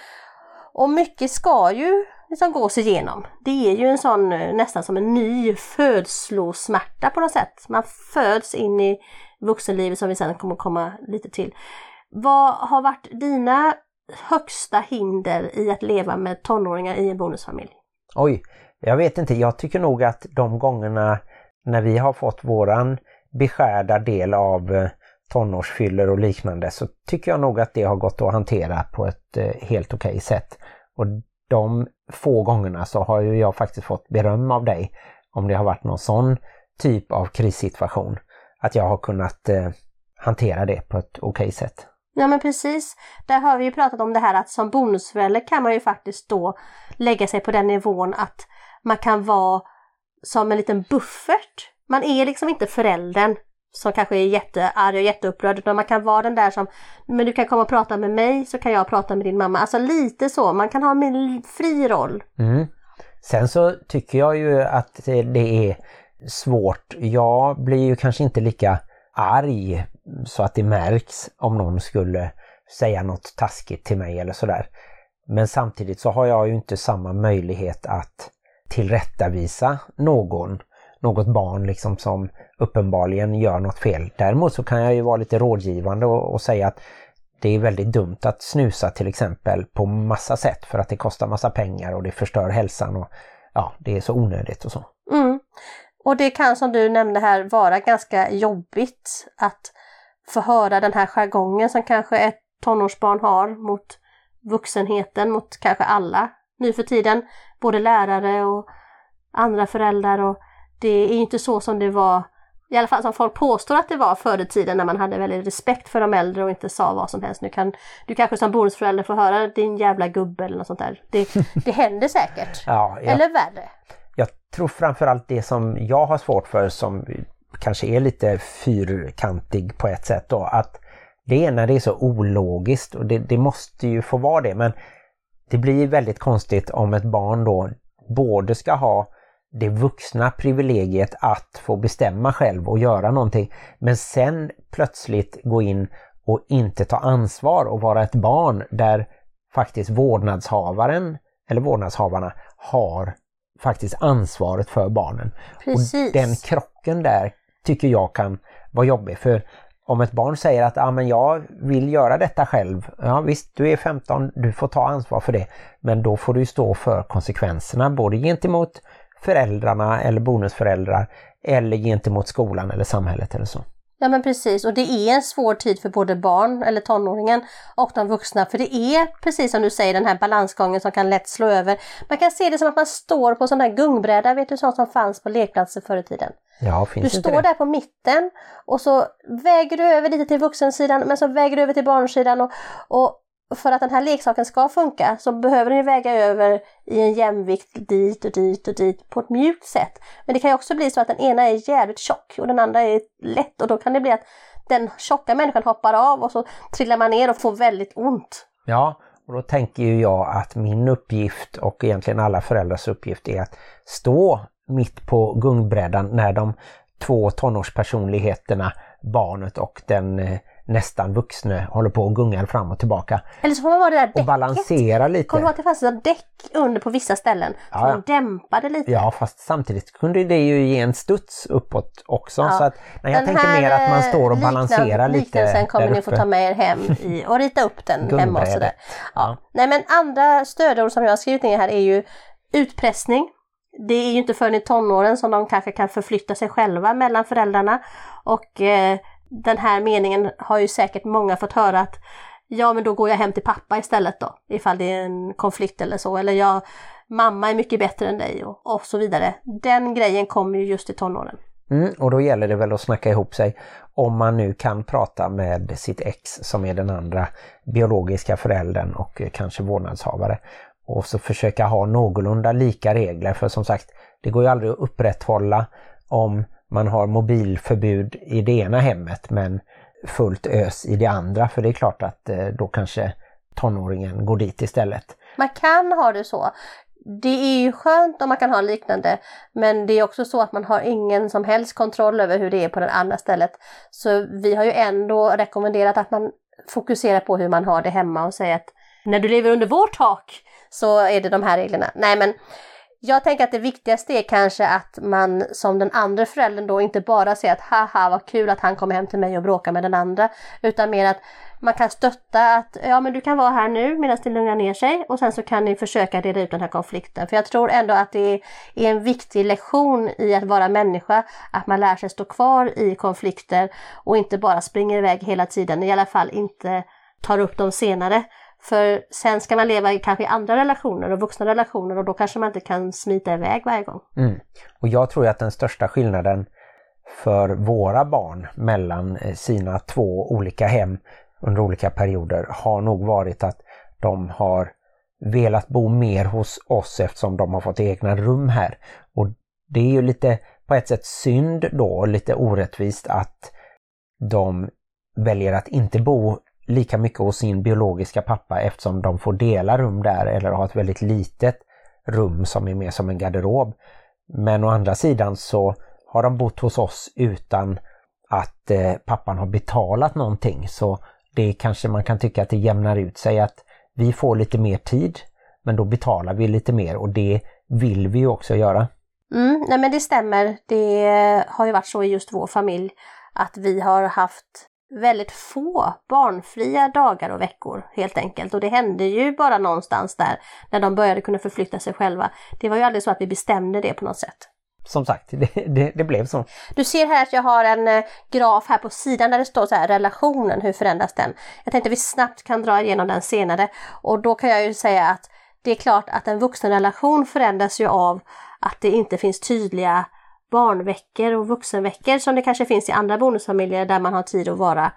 Och mycket ska ju liksom gås igenom. Det är ju en sån eh, nästan som en ny födslosmärta på något sätt. Man föds in i vuxenlivet som vi sen kommer komma lite till. Vad har varit dina högsta hinder i att leva med tonåringar i en bonusfamilj? Oj, jag vet inte, jag tycker nog att de gångerna när vi har fått våran beskärda del av eh, tonårsfyller och liknande så tycker jag nog att det har gått att hantera på ett eh, helt okej okay sätt. Och de få gångerna så har ju jag faktiskt fått beröm av dig om det har varit någon sån typ av krissituation. Att jag har kunnat eh, hantera det på ett okej okay sätt. Ja men precis. Där har vi ju pratat om det här att som bonusförälder kan man ju faktiskt då lägga sig på den nivån att man kan vara som en liten buffert. Man är liksom inte föräldern som kanske är jättearg och jätteupprörd utan man kan vara den där som Men du kan komma och prata med mig så kan jag prata med din mamma. Alltså lite så, man kan ha en fri roll. Mm. Sen så tycker jag ju att det är svårt. Jag blir ju kanske inte lika arg så att det märks om någon skulle säga något taskigt till mig eller sådär. Men samtidigt så har jag ju inte samma möjlighet att tillrättavisa någon, något barn liksom som uppenbarligen gör något fel. Däremot så kan jag ju vara lite rådgivande och, och säga att det är väldigt dumt att snusa till exempel på massa sätt för att det kostar massa pengar och det förstör hälsan och ja, det är så onödigt och så. Mm. Och det kan som du nämnde här vara ganska jobbigt att få höra den här jargongen som kanske ett tonårsbarn har mot vuxenheten, mot kanske alla nu för tiden. Både lärare och andra föräldrar och det är inte så som det var i alla fall som folk påstår att det var förr i tiden när man hade väldigt respekt för de äldre och inte sa vad som helst. Nu kan du kanske som bonusförälder få höra din jävla gubbe eller något sånt där. Det, det händer säkert. Ja, jag, eller värre. Jag tror framförallt det som jag har svårt för som kanske är lite fyrkantig på ett sätt då, att det är när det är så ologiskt och det, det måste ju få vara det men det blir väldigt konstigt om ett barn då både ska ha det vuxna privilegiet att få bestämma själv och göra någonting men sen plötsligt gå in och inte ta ansvar och vara ett barn där faktiskt vårdnadshavaren eller vårdnadshavarna har faktiskt ansvaret för barnen. Precis. Och den krocken där tycker jag kan vara jobbig för om ett barn säger att ah, men jag vill göra detta själv, ja visst du är 15, du får ta ansvar för det. Men då får du stå för konsekvenserna både gentemot föräldrarna eller bonusföräldrar eller gentemot skolan eller samhället eller så. Ja men precis och det är en svår tid för både barn eller tonåringen och de vuxna för det är precis som du säger den här balansgången som kan lätt slå över. Man kan se det som att man står på sån där gungbräda, vet du sånt som fanns på lekplatser förr i tiden? Ja, du står det? där på mitten och så väger du över lite till vuxensidan men så väger du över till barnsidan och, och för att den här leksaken ska funka så behöver den väga över i en jämvikt dit och dit och dit på ett mjukt sätt. Men det kan ju också bli så att den ena är jävligt tjock och den andra är lätt och då kan det bli att den tjocka människan hoppar av och så trillar man ner och får väldigt ont. Ja, och då tänker ju jag att min uppgift och egentligen alla föräldrars uppgift är att stå mitt på gungbrädan när de två tonårspersonligheterna, barnet och den eh, nästan vuxna håller på och gungar fram och tillbaka. Eller så får man vara det där Och däcket. balansera lite. Kommer du ihåg att det fanns ett däck under på vissa ställen? Ja, som ja. dämpade lite. Ja, fast samtidigt kunde det ju ge en studs uppåt också. Ja. Så att, nej, jag Den tänker mer att man står och eh, balanserar liknande- lite Liknelsen kommer ni få ta med er hem i, och rita upp den hemma och sådär. Ja. Ja. Nej men andra stödord som jag har skrivit ner här är ju utpressning. Det är ju inte förrän i tonåren som de kanske kan förflytta sig själva mellan föräldrarna. Och eh, den här meningen har ju säkert många fått höra att ja men då går jag hem till pappa istället då ifall det är en konflikt eller så. Eller jag, mamma är mycket bättre än dig och, och så vidare. Den grejen kommer ju just i tonåren. Mm, och då gäller det väl att snacka ihop sig om man nu kan prata med sitt ex som är den andra biologiska föräldern och kanske vårdnadshavare. Och så försöka ha någorlunda lika regler för som sagt det går ju aldrig att upprätthålla om man har mobilförbud i det ena hemmet men fullt ös i det andra för det är klart att eh, då kanske tonåringen går dit istället. Man kan ha det så. Det är ju skönt om man kan ha liknande men det är också så att man har ingen som helst kontroll över hur det är på det andra stället. Så vi har ju ändå rekommenderat att man fokuserar på hur man har det hemma och säger att när du lever under vårt tak så är det de här reglerna. Nej men jag tänker att det viktigaste är kanske att man som den andra föräldern då inte bara säger att haha vad kul att han kommer hem till mig och bråkar med den andra utan mer att man kan stötta att ja men du kan vara här nu medan det lugnar ner sig och sen så kan ni försöka reda ut den här konflikten. För jag tror ändå att det är en viktig lektion i att vara människa, att man lär sig stå kvar i konflikter och inte bara springer iväg hela tiden, i alla fall inte tar upp dem senare. För sen ska man leva i kanske andra relationer och vuxna relationer och då kanske man inte kan smita iväg varje gång. Mm. Och jag tror ju att den största skillnaden för våra barn mellan eh, sina två olika hem under olika perioder har nog varit att de har velat bo mer hos oss eftersom de har fått egna rum här. Och det är ju lite på ett sätt synd då, lite orättvist att de väljer att inte bo lika mycket hos sin biologiska pappa eftersom de får dela rum där eller ha ett väldigt litet rum som är mer som en garderob. Men å andra sidan så har de bott hos oss utan att eh, pappan har betalat någonting så det kanske man kan tycka att det jämnar ut sig att vi får lite mer tid men då betalar vi lite mer och det vill vi ju också göra. Mm, nej men det stämmer. Det har ju varit så i just vår familj att vi har haft väldigt få barnfria dagar och veckor helt enkelt. Och det hände ju bara någonstans där när de började kunna förflytta sig själva. Det var ju aldrig så att vi bestämde det på något sätt. Som sagt, det, det, det blev så. Du ser här att jag har en eh, graf här på sidan där det står så här relationen, hur förändras den? Jag tänkte vi snabbt kan dra igenom den senare och då kan jag ju säga att det är klart att en vuxenrelation förändras ju av att det inte finns tydliga barnveckor och vuxenveckor som det kanske finns i andra bonusfamiljer där man har tid att vara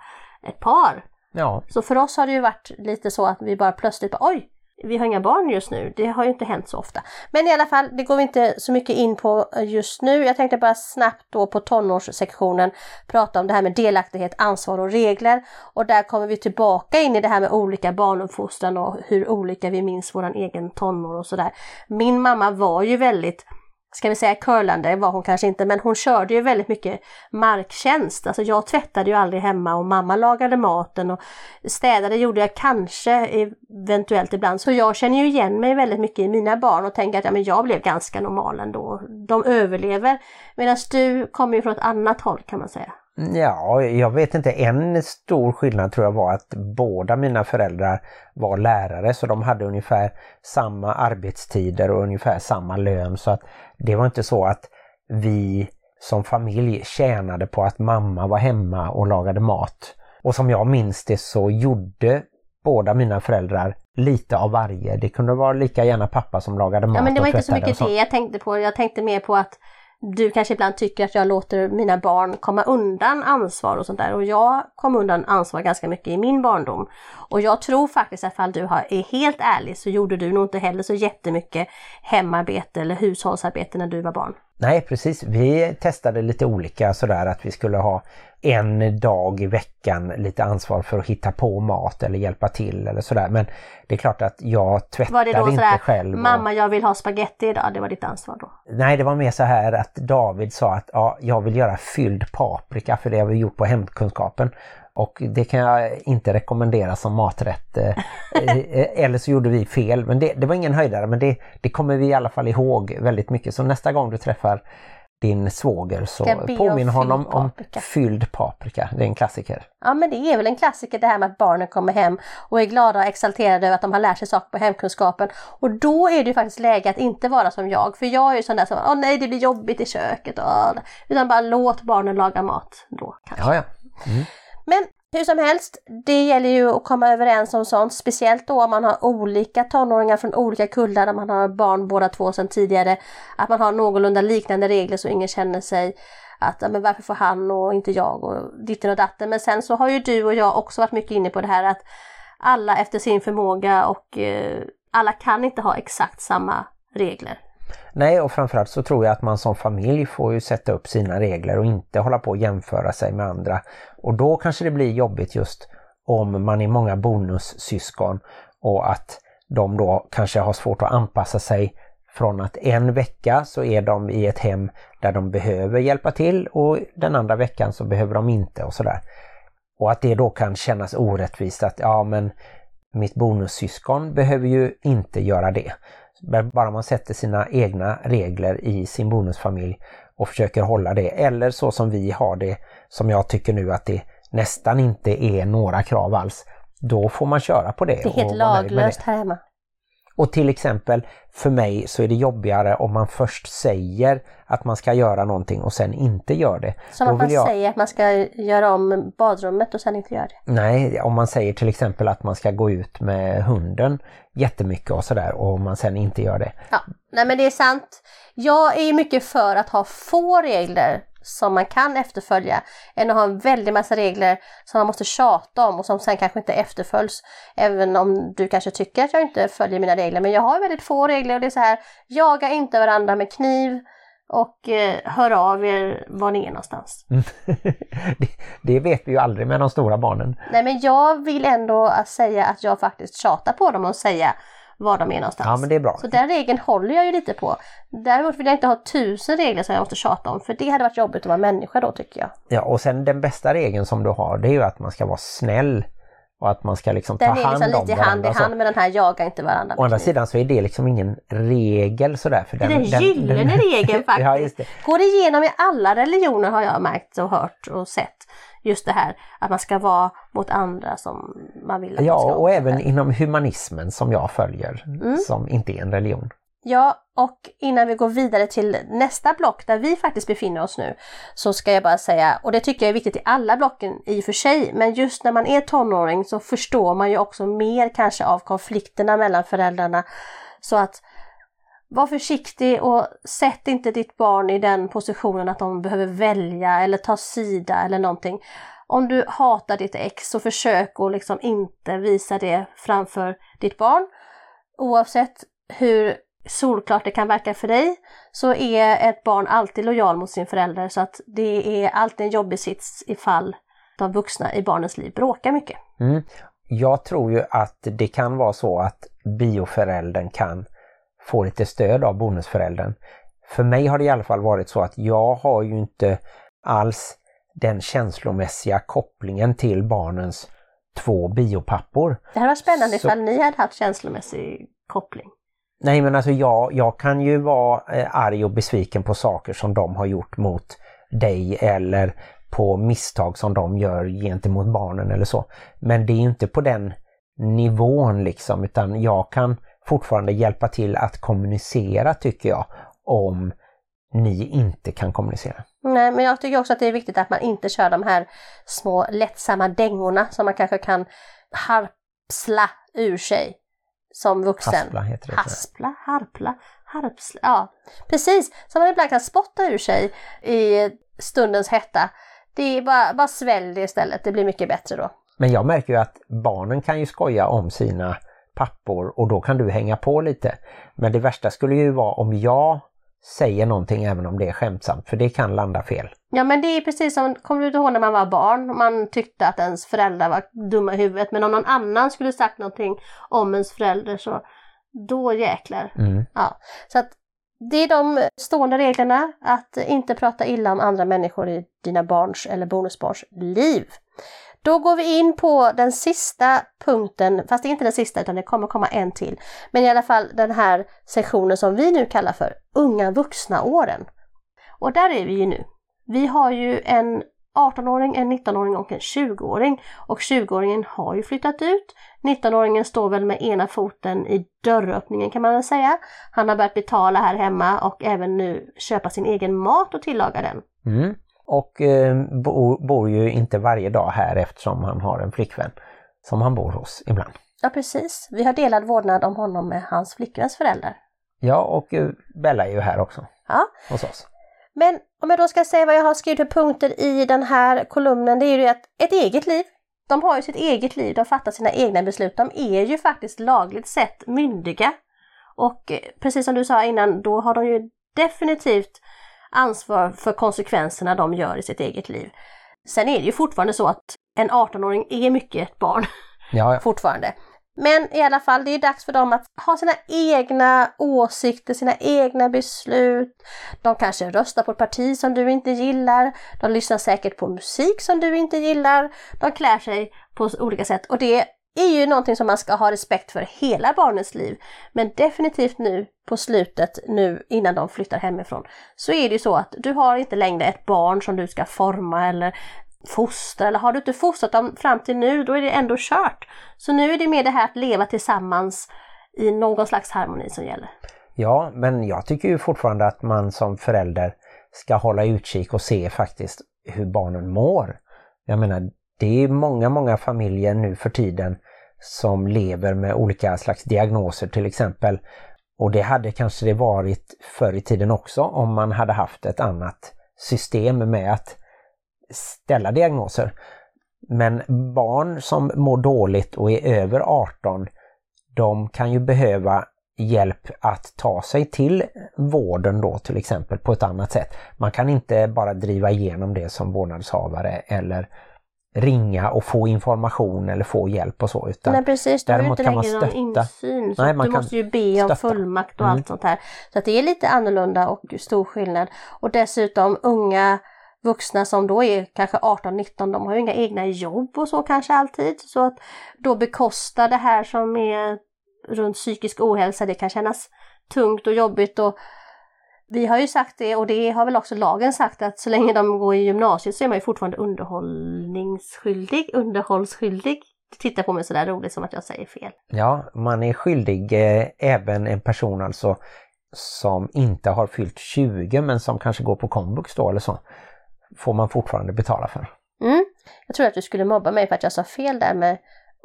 ett par. Ja, Så för oss har det ju varit lite så att vi bara plötsligt bara, oj, vi har inga barn just nu. Det har ju inte hänt så ofta. Men i alla fall, det går vi inte så mycket in på just nu. Jag tänkte bara snabbt då på tonårssektionen prata om det här med delaktighet, ansvar och regler. Och där kommer vi tillbaka in i det här med olika barnuppfostran och hur olika vi minns våran egen tonår och sådär. Min mamma var ju väldigt ska vi säga curlande var hon kanske inte, men hon körde ju väldigt mycket marktjänst. Alltså jag tvättade ju aldrig hemma och mamma lagade maten och städade gjorde jag kanske eventuellt ibland. Så jag känner ju igen mig väldigt mycket i mina barn och tänker att ja, men jag blev ganska normal ändå. De överlever. Medan du kommer ju från ett annat håll kan man säga. Ja, jag vet inte. En stor skillnad tror jag var att båda mina föräldrar var lärare så de hade ungefär samma arbetstider och ungefär samma lön så att det var inte så att vi som familj tjänade på att mamma var hemma och lagade mat. Och som jag minns det så gjorde båda mina föräldrar lite av varje. Det kunde vara lika gärna pappa som lagade mat Ja men det var inte så mycket det jag tänkte på. Jag tänkte mer på att du kanske ibland tycker att jag låter mina barn komma undan ansvar och sånt där. Och jag kom undan ansvar ganska mycket i min barndom. Och jag tror faktiskt att ifall du är helt ärlig så gjorde du nog inte heller så jättemycket hemarbete eller hushållsarbete när du var barn. Nej precis, vi testade lite olika sådär att vi skulle ha en dag i veckan lite ansvar för att hitta på mat eller hjälpa till eller sådär. Men det är klart att jag Var tvättade det då inte sådär, själv. och- mamma jag vill ha spaghetti idag, det var ditt ansvar då? Nej, det var mer så här att David sa att ja, jag vill göra fylld paprika för det har vi gjort på hemkunskapen. Och det kan jag inte rekommendera som maträtt. eh, eh, Eller så gjorde vi fel, men det, det var ingen höjdare men det, det kommer vi i alla fall ihåg väldigt mycket. Så nästa gång du träffar din svåger så påminn honom fylld om paprika? fylld paprika. Det är en klassiker. Ja men det är väl en klassiker det här med att barnen kommer hem och är glada och exalterade över att de har lärt sig saker på hemkunskapen. Och då är det faktiskt läge att inte vara som jag. För jag är ju sån där som, åh nej det blir jobbigt i köket. Åh. Utan bara låt barnen laga mat då kanske. Ja, ja. Men hur som helst, det gäller ju att komma överens om sånt, speciellt då om man har olika tonåringar från olika kullar, där man har barn båda två sedan tidigare, att man har någorlunda liknande regler så ingen känner sig att ja, men varför får han och inte jag och ditten och datten. Men sen så har ju du och jag också varit mycket inne på det här att alla efter sin förmåga och eh, alla kan inte ha exakt samma regler. Nej, och framförallt så tror jag att man som familj får ju sätta upp sina regler och inte hålla på att jämföra sig med andra. Och då kanske det blir jobbigt just om man är många bonussyskon och att de då kanske har svårt att anpassa sig från att en vecka så är de i ett hem där de behöver hjälpa till och den andra veckan så behöver de inte och sådär. Och att det då kan kännas orättvist att ja men mitt bonussyskon behöver ju inte göra det. Bara man sätter sina egna regler i sin bonusfamilj och försöker hålla det. Eller så som vi har det, som jag tycker nu att det nästan inte är några krav alls. Då får man köra på det. Det är helt laglöst här hemma. Och till exempel för mig så är det jobbigare om man först säger att man ska göra någonting och sen inte gör det. Som Då att man jag- säger att man ska göra om badrummet och sen inte gör det. Nej, om man säger till exempel att man ska gå ut med hunden jättemycket och sådär och man sen inte gör det. Ja, nej men det är sant. Jag är mycket för att ha få regler som man kan efterfölja än att ha en väldig massa regler som man måste tjata om och som sen kanske inte efterföljs. Även om du kanske tycker att jag inte följer mina regler. Men jag har väldigt få regler och det är så här, jaga inte varandra med kniv och eh, hör av er var ni är någonstans. det, det vet vi ju aldrig med de stora barnen. Nej men jag vill ändå säga att jag faktiskt tjatar på dem och säga var de är någonstans. Ja men det är bra. Så den regeln håller jag ju lite på. Däremot vill jag inte ha tusen regler som jag måste tjata om för det hade varit jobbigt att vara människa då tycker jag. Ja, och sen den bästa regeln som du har det är ju att man ska vara snäll och att man ska liksom Den ta är hand liksom om lite hand i varandra. och så. hand med den här jaga inte varandra Å andra sidan så är det liksom ingen regel sådär. För Det är den gyllene regeln faktiskt. ja, just det. Går igenom i alla religioner har jag märkt och hört och sett. Just det här att man ska vara mot andra som man vill att man Ja, ska och vara. även inom humanismen som jag följer, Mm. som inte är en religion. Ja, och innan vi går vidare till nästa block där vi faktiskt befinner oss nu så ska jag bara säga, och det tycker jag är viktigt i alla blocken i och för sig, men just när man är tonåring så förstår man ju också mer kanske av konflikterna mellan föräldrarna. Så att var försiktig och sätt inte ditt barn i den positionen att de behöver välja eller ta sida eller någonting. Om du hatar ditt ex så försök att liksom inte visa det framför ditt barn. Oavsett hur solklart det kan verka för dig så är ett barn alltid lojal mot sin förälder så att det är alltid en jobbig sits ifall de vuxna i barnens liv bråkar mycket. Mm. Jag tror ju att det kan vara så att bioföräldern kan få lite stöd av bonusföräldern. För mig har det i alla fall varit så att jag har ju inte alls den känslomässiga kopplingen till barnens två biopappor. Det här var spännande Så- ifall ni hade haft känslomässig koppling. Nej men alltså jag, jag kan ju vara eh, arg och besviken på saker som de har gjort mot dig eller på misstag som de gör gentemot barnen eller så. Men det är inte på den nivån liksom utan jag kan fortfarande hjälpa till att kommunicera tycker jag om ni inte kan kommunicera. Nej, men jag tycker också att det är viktigt att man inte kör de här små lättsamma dängorna som man kanske kan harpsla ur sig som vuxen. Haspla heter det. Haspla, harpla, harpsla, ja precis. Som man ibland kan spotta ur sig i stundens hetta. Det är bara, bara svälj det istället, det blir mycket bättre då. Men jag märker ju att barnen kan ju skoja om sina pappor och då kan du hänga på lite. Men det värsta skulle ju vara om jag säger någonting även om det är skämtsamt för det kan landa fel. Ja men det är precis som, kommer du ihåg när man var barn? Man tyckte att ens föräldrar var dumma i huvudet men om någon annan skulle sagt någonting om ens förälder så då jäklar. Mm. Ja, så att det är de stående reglerna att inte prata illa om andra människor i dina barns eller bonusbarns liv. Då går vi in på den sista punkten, fast det är inte den sista utan det kommer komma en till. Men i alla fall den här sektionen som vi nu kallar för unga vuxna-åren. Och där är vi ju nu. Vi har ju en 18-åring, en 19-åring och en 20-åring. Och 20-åringen har ju flyttat ut. 19-åringen står väl med ena foten i dörröppningen kan man väl säga. Han har börjat betala här hemma och även nu köpa sin egen mat och tillaga den. Mm. Och eh, bor, bor ju inte varje dag här eftersom han har en flickvän som han bor hos ibland. Ja precis, vi har delad vårdnad om honom med hans flickväns föräldrar. Ja, och eh, Bella är ju här också Ja, hos oss. men om jag då ska säga vad jag har skrivit för punkter i den här kolumnen, det är ju att ett eget liv. De har ju sitt eget liv, de fattar sina egna beslut. De är ju faktiskt lagligt sett myndiga. Och eh, precis som du sa innan, då har de ju definitivt ansvar för konsekvenserna de gör i sitt eget liv. Sen är det ju fortfarande så att en 18-åring är mycket ett barn Ja, ja. fortfarande. Men i alla fall, det är dags för dem att ha sina egna åsikter, sina egna beslut. De kanske röstar på ett parti som du inte gillar. De lyssnar säkert på musik som du inte gillar. De klär sig på olika sätt och det är ju någonting som man ska ha respekt för hela barnets liv. Men definitivt nu på slutet, nu innan de flyttar hemifrån, så är det ju så att du har inte längre ett barn som du ska forma eller fostra eller har du inte fostrat dem fram till nu då är det ändå kört. Så nu är det mer det här att leva tillsammans i någon slags harmoni som gäller. ja, men jag tycker ju fortfarande att man som förälder ska hålla utkik och se faktiskt hur barnen mår. Jag menar, det är många, många familjer nu för tiden som lever med olika slags diagnoser till exempel. Och det hade kanske det varit förr i tiden också om man hade haft ett annat system med att ställa diagnoser. Men barn som mår dåligt och är över 18, de kan ju behöva hjälp att ta sig till vården då till exempel på ett annat sätt. Man kan inte bara driva igenom det som vårdnadshavare eller ringa och få information eller få hjälp och så. Utan Nej precis, du har ju inte längre någon insyn. Så Nej, du måste ju be om stötta. fullmakt och Mm. allt sånt här. Så att det är lite annorlunda och stor skillnad. Och dessutom unga vuxna som då är kanske 18-19, de har ju inga egna jobb och så kanske alltid. Så att då bekosta det här som är runt psykisk ohälsa, det kan kännas tungt och jobbigt. Och vi har ju sagt det och det har väl också lagen sagt att så länge de går i gymnasiet så är man ju fortfarande underhållningsskyldig, underhållsskyldig. Du tittar på mig sådär roligt som att jag säger fel. Ja, man är skyldig eh, även en person alltså som inte har fyllt 20 men som kanske går på komvux då eller så. Får man fortfarande betala för. Mm. Jag tror att du skulle mobba mig för att jag sa fel där med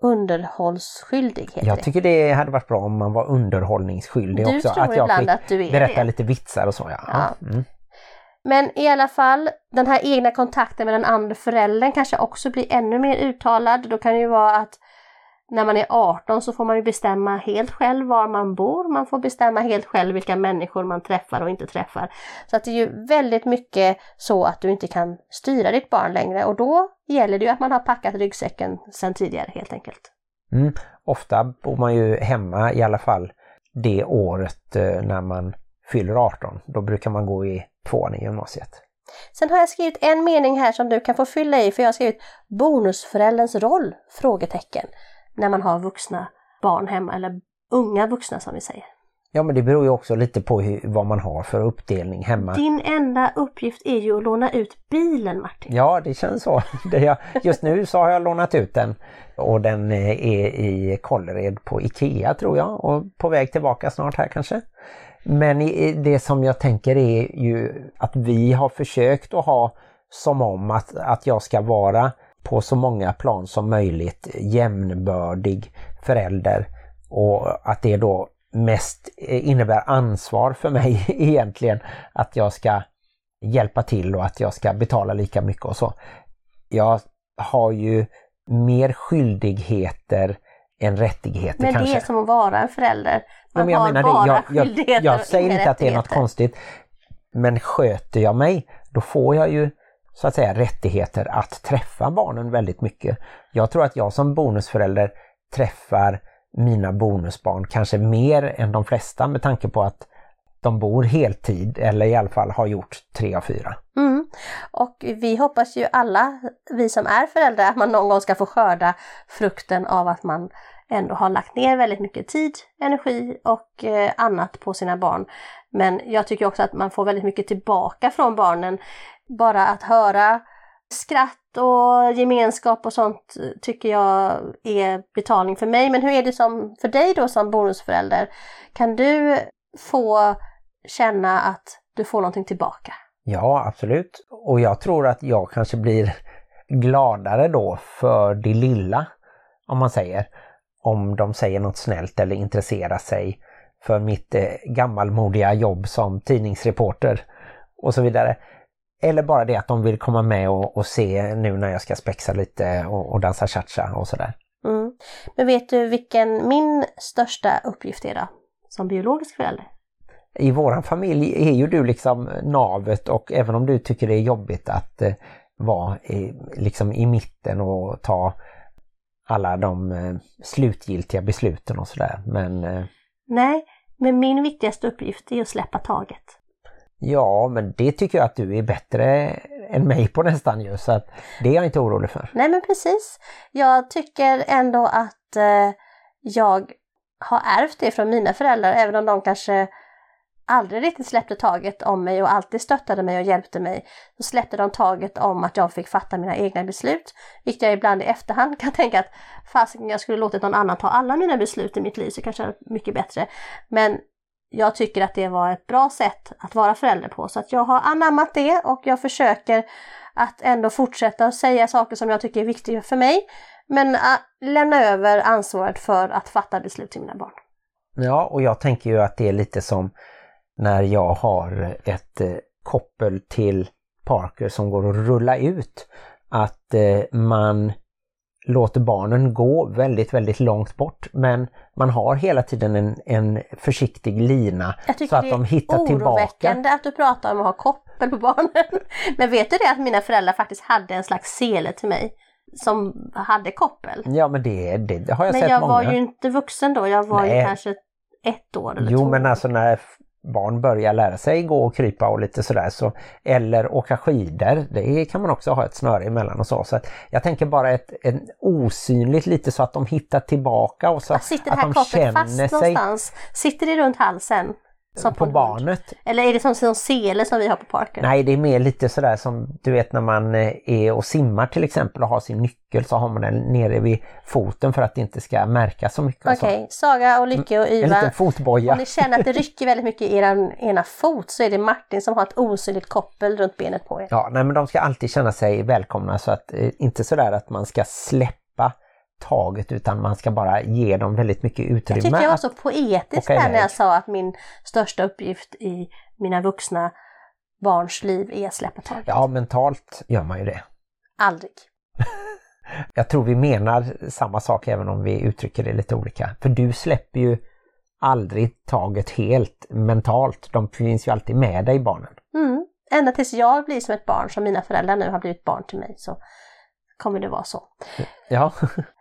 underhållsskyldig. Heter Jag tycker det hade varit bra om man var underhållningsskyldig Du också. tror att jag ibland fick att du är berätta det. lite vitsar och så. Ja. Ja. Mm. Men i alla fall, den här egna kontakten med den andra föräldern kanske också blir ännu mer uttalad. Då kan det ju vara att när man är 18 så får man ju bestämma helt själv var man bor. Man får bestämma helt själv vilka människor man träffar och inte träffar. Så att det är ju väldigt mycket så att du inte kan styra ditt barn längre och då gäller det ju att man har packat ryggsäcken sedan tidigare helt enkelt. Mm. Ofta bor man ju hemma i alla fall det året eh, när man fyller 18. Då brukar man gå i tvåan i gymnasiet. Sen har jag skrivit en mening här som du kan få fylla i för jag har skrivit bonusförälderns roll? Frågetecken. När man har vuxna barn hemma eller unga vuxna som vi säger. Ja men det beror ju också lite på hur, vad man har för uppdelning hemma. Din enda uppgift är ju att låna ut bilen Martin. Ja, det känns så. Just nu så har jag lånat ut den och den eh, är i Kållered på Ikea tror jag och på väg tillbaka snart här kanske. Men det som jag tänker är ju att vi har försökt att ha som om att, att jag ska vara på så många plan som möjligt jämnbördig förälder och att det då mest eh, innebär ansvar för mig egentligen att jag ska hjälpa till och att jag ska betala lika mycket och så. Jag har ju mer skyldigheter än rättigheter Men kanske. det är som att vara en förälder. Man jag har menar bara det. Jag, jag, skyldigheter jag och säger inte att det är något konstigt. Men sköter jag mig, då får jag ju så att säga rättigheter att träffa barnen väldigt mycket. Jag tror att jag som bonusförälder träffar mina bonusbarn kanske mer än de flesta med tanke på att de bor heltid eller i alla fall har gjort tre av fyra. Mm. Och vi hoppas ju alla, vi som är föräldrar, att man någon gång ska få skörda frukten av att man ändå har lagt ner väldigt mycket tid, energi och eh, annat på sina barn. Men jag tycker också att man får väldigt mycket tillbaka från barnen. Bara att höra skratt och gemenskap och sånt tycker jag är betalning för mig. Men hur är det som för dig då som bonusförälder? Kan du få känna att du får någonting tillbaka? Ja, absolut. Och jag tror att jag kanske blir gladare då för det lilla, om man säger. Om de säger något snällt eller intresserar sig för mitt eh, gammalmodiga jobb som tidningsreporter och så vidare. Eller bara det att de vill komma med och, och se nu när jag ska spexa lite och, och dansa cha-cha och sådär. Mm. Men vet du vilken min största uppgift är då? Som biologisk förälder? I våran familj är ju du liksom navet och även om du tycker det är jobbigt att eh, vara i, liksom i mitten och ta alla de eh, slutgiltiga besluten och sådär. Men eh, Nej, men min viktigaste uppgift är att släppa taget. Ja, men det tycker jag att du är bättre än mig på nästan ju, så att det är jag inte orolig för. Nej men precis. Jag tycker ändå att eh, jag har ärvt det från mina föräldrar, även om de kanske aldrig riktigt släppte taget om mig och alltid stöttade mig och hjälpte mig. Så släppte de taget om att jag fick fatta mina egna beslut. Vilket jag ibland i efterhand kan tänka att fasiken jag skulle låtit någon annan ta alla mina beslut i mitt liv så kanske det är mycket bättre. Men jag tycker att det var ett bra sätt att vara förälder på. Så att jag har anammat det och jag försöker att ändå fortsätta att säga saker som jag tycker är viktiga för mig. Men att lämna över ansvaret för att fatta beslut till mina barn. Ja, och jag tänker ju att det är lite som när jag har ett eh, koppel till Parker som går att rulla ut. Att eh, man låter barnen gå väldigt, väldigt långt bort men man har hela tiden en, en försiktig lina så att de hittar tillbaka. Jag tycker det är oroväckande att du pratar om att ha koppel på barnen. Men vet du det att mina föräldrar faktiskt hade en slags sele till mig som hade koppel? Ja men det, det, det har jag men sett jag många. var ju inte vuxen då, jag var Nej. ju kanske ett år eller Jo två. men alltså när barn börjar lära sig gå och krypa och lite sådär så eller åka skidor, det kan man också ha ett snöre emellan och så. så att jag tänker bara ett, en osynligt lite så att de hittar tillbaka och så Vad Sitter det att här de kopplet känner fast sig någonstans? Sitter det runt halsen? Som på en hund? barnet. Eller är det som en sele som vi har på parken? Nej, det är mer lite sådär som du vet när man eh, är och simmar till exempel och har sin nyckel så har man den nere vid foten för att det inte ska märkas så mycket. Okej, Saga och Lycke och En Yva. liten fotboja. Om ni känner att det rycker väldigt mycket i er ena fot så är det Martin som har ett osynligt koppel runt benet på er. Ja, nej men de ska alltid känna sig välkomna så att eh, inte sådär att man ska släppa taget utan man ska bara ge dem väldigt mycket Jag utrymme. tycker jag var så poetisk där när jag sa att min största uppgift i mina vuxna barns liv är att släppa taget. Ja, mentalt gör man ju det. Aldrig. Jag tror vi menar samma sak även om vi uttrycker det lite olika. För du släpper ju aldrig taget helt mentalt. De finns ju alltid med dig barnen. Mm. Ända tills jag blir som ett barn, som mina föräldrar nu har blivit barn till mig, så kommer det vara så. Ja,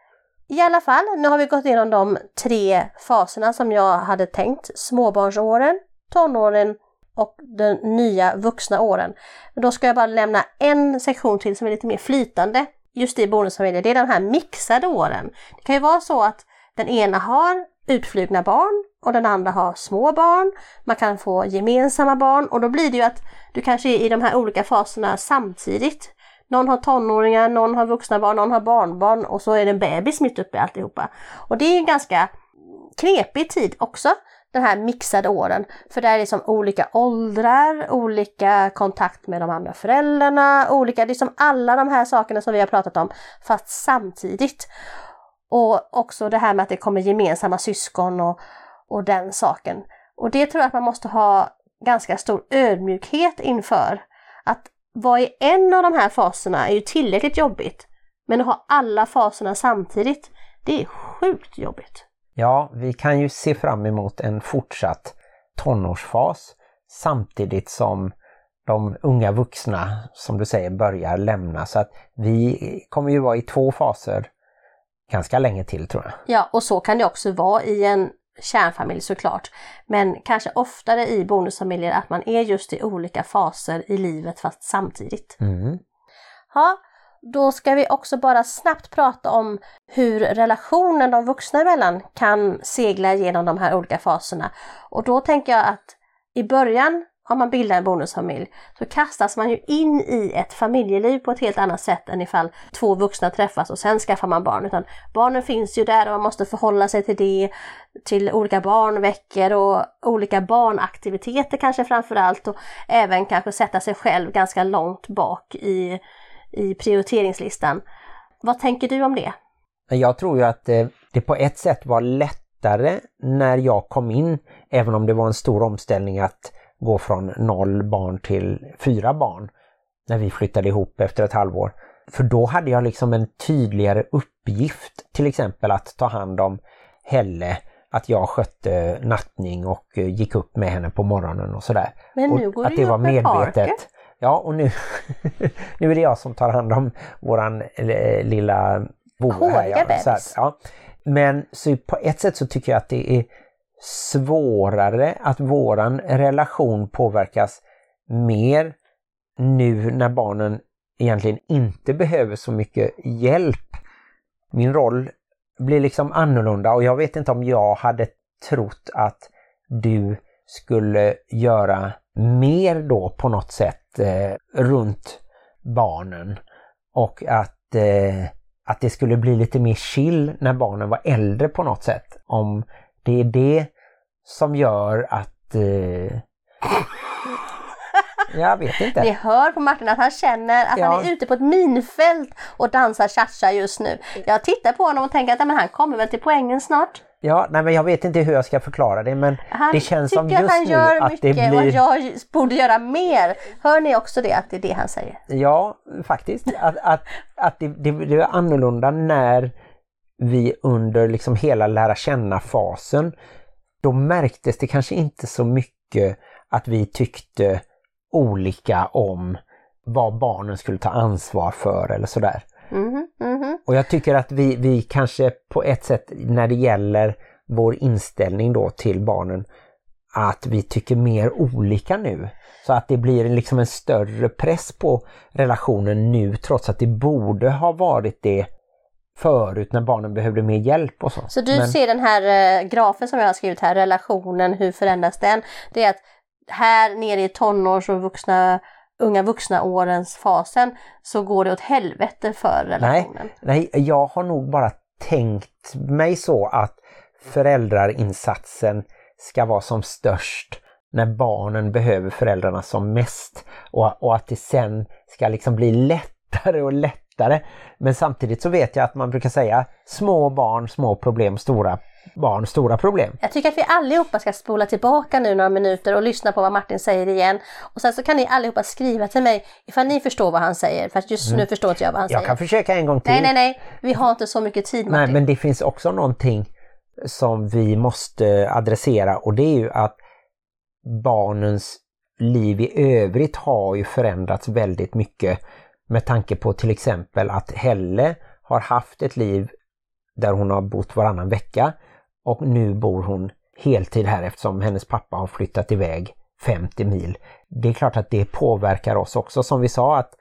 I alla fall, nu har vi gått igenom de tre faserna som jag hade tänkt. Småbarnsåren, tonåren och de nya vuxna åren. Då ska jag bara lämna en sektion till som är lite mer flytande just i bonusfamiljer. Det är de här mixade åren. Det kan ju vara så att den ena har utflugna barn och den andra har små barn. Man kan få gemensamma barn och då blir det ju att du kanske är i de här olika faserna samtidigt. Någon har tonåringar, någon har vuxna barn, någon har barnbarn och så är det en bebis mitt uppe i alltihopa. Och det är en ganska knepig tid också, den här mixade åren. För där är det som olika åldrar, olika kontakt med de andra föräldrarna, olika, det är som alla de här sakerna som vi har pratat om, fast samtidigt. Och också det här med att det kommer gemensamma syskon och, och den saken. Och det tror jag att man måste ha ganska stor ödmjukhet inför. Att vara i en av de här faserna är ju tillräckligt jobbigt. Men att ha alla faserna samtidigt, det är sjukt jobbigt. ja, vi kan ju se fram emot en fortsatt tonårsfas samtidigt som de unga vuxna, som du säger, börjar lämna. Så att vi kommer ju vara i två faser ganska länge till tror jag. Ja, och så kan det också vara i en kärnfamilj såklart. Men kanske oftare i bonusfamiljer att man är just i olika faser i livet fast samtidigt. Mm. Ja, då ska vi också bara snabbt prata om hur relationen de vuxna emellan kan segla genom de här olika faserna. Och då tänker jag att i början om man bildar en bonusfamilj så kastas man ju in i ett familjeliv på ett helt annat sätt än ifall två vuxna träffas och sen skaffar man barn. Utan barnen finns ju där och man måste förhålla sig till det, till olika barnveckor och olika barnaktiviteter kanske framförallt och även kanske sätta sig själv ganska långt bak i, i prioriteringslistan. Vad tänker du om det? Jag tror ju att eh, det på ett sätt var lättare när jag kom in, även om det var en stor omställning att gå från noll barn till fyra barn när vi flyttade ihop efter ett halvår. För då hade jag liksom en tydligare uppgift, till exempel att ta hand om Helle, att jag skötte nattning och eh, gick upp med henne på morgonen och sådär. Men nu och går att du det var medvetet. Parker. Ja, och nu, nu är det jag som tar hand om våran eh, lilla Bo här. Ja, så här, ja. Men så på ett sätt så tycker jag att det är svårare att våran relation påverkas mer nu när barnen egentligen inte behöver så mycket hjälp. Min roll blir liksom annorlunda och jag vet inte om jag hade trott att du skulle göra mer då på något sätt eh, runt barnen och att, eh, att det skulle bli lite mer chill när barnen var äldre på något sätt. Om det är det som gör att... Eh, jag vet inte. Ni hör på Martin att han känner att Ja. han är ute på ett minfält och dansar cha-cha just nu. Jag tittar på honom och tänker att "Ja, men han kommer väl till poängen snart. Ja, nej, men jag vet inte hur jag ska förklara det men Han det känns som att just han nu gör att mycket det och att blir... jag borde göra mer. Hör ni också det, att det är det han säger? Ja, faktiskt. Att, att, att det, det, det är annorlunda när vi under liksom hela lära känna-fasen, då märktes det kanske inte så mycket att vi tyckte olika om vad barnen skulle ta ansvar för eller sådär. Mhm, mhm. Och jag tycker att vi, vi kanske på ett sätt när det gäller vår inställning då till barnen att vi tycker mer olika nu. Så att det blir liksom en större press på relationen nu trots att det borde ha varit det förut när barnen behövde mer hjälp och så. Så du Men- ser den här eh, grafen som jag har skrivit här, relationen, hur förändras den? Det är att här nere i tonårs och vuxna, unga vuxna årens fasen så går det åt helvete för Nej, relationen. nej, jag har nog bara tänkt mig så att föräldrarinsatsen ska vara som störst när barnen behöver föräldrarna som mest och, och att det sen ska liksom bli lättare och lättare. Men samtidigt så vet jag att man brukar säga små barn, små problem, stora barn, stora problem. Jag tycker att vi allihopa ska spola tillbaka nu några minuter och lyssna på vad Martin säger igen. Och sen så kan ni allihopa skriva till mig ifall ni förstår vad han säger. För att just nu förstår inte jag vad han Mm. Jag säger. kan försöka en gång till. Nej, nej, nej. Vi har inte så mycket tid Martin. Nej, men det finns också någonting som vi måste adressera och det är ju att barnens liv i övrigt har ju förändrats väldigt mycket med tanke på till exempel att Helle har haft ett liv där hon har bott varannan vecka och nu bor hon heltid här eftersom hennes pappa har flyttat iväg 50 mil. Det är klart att det påverkar oss också. Som vi sa att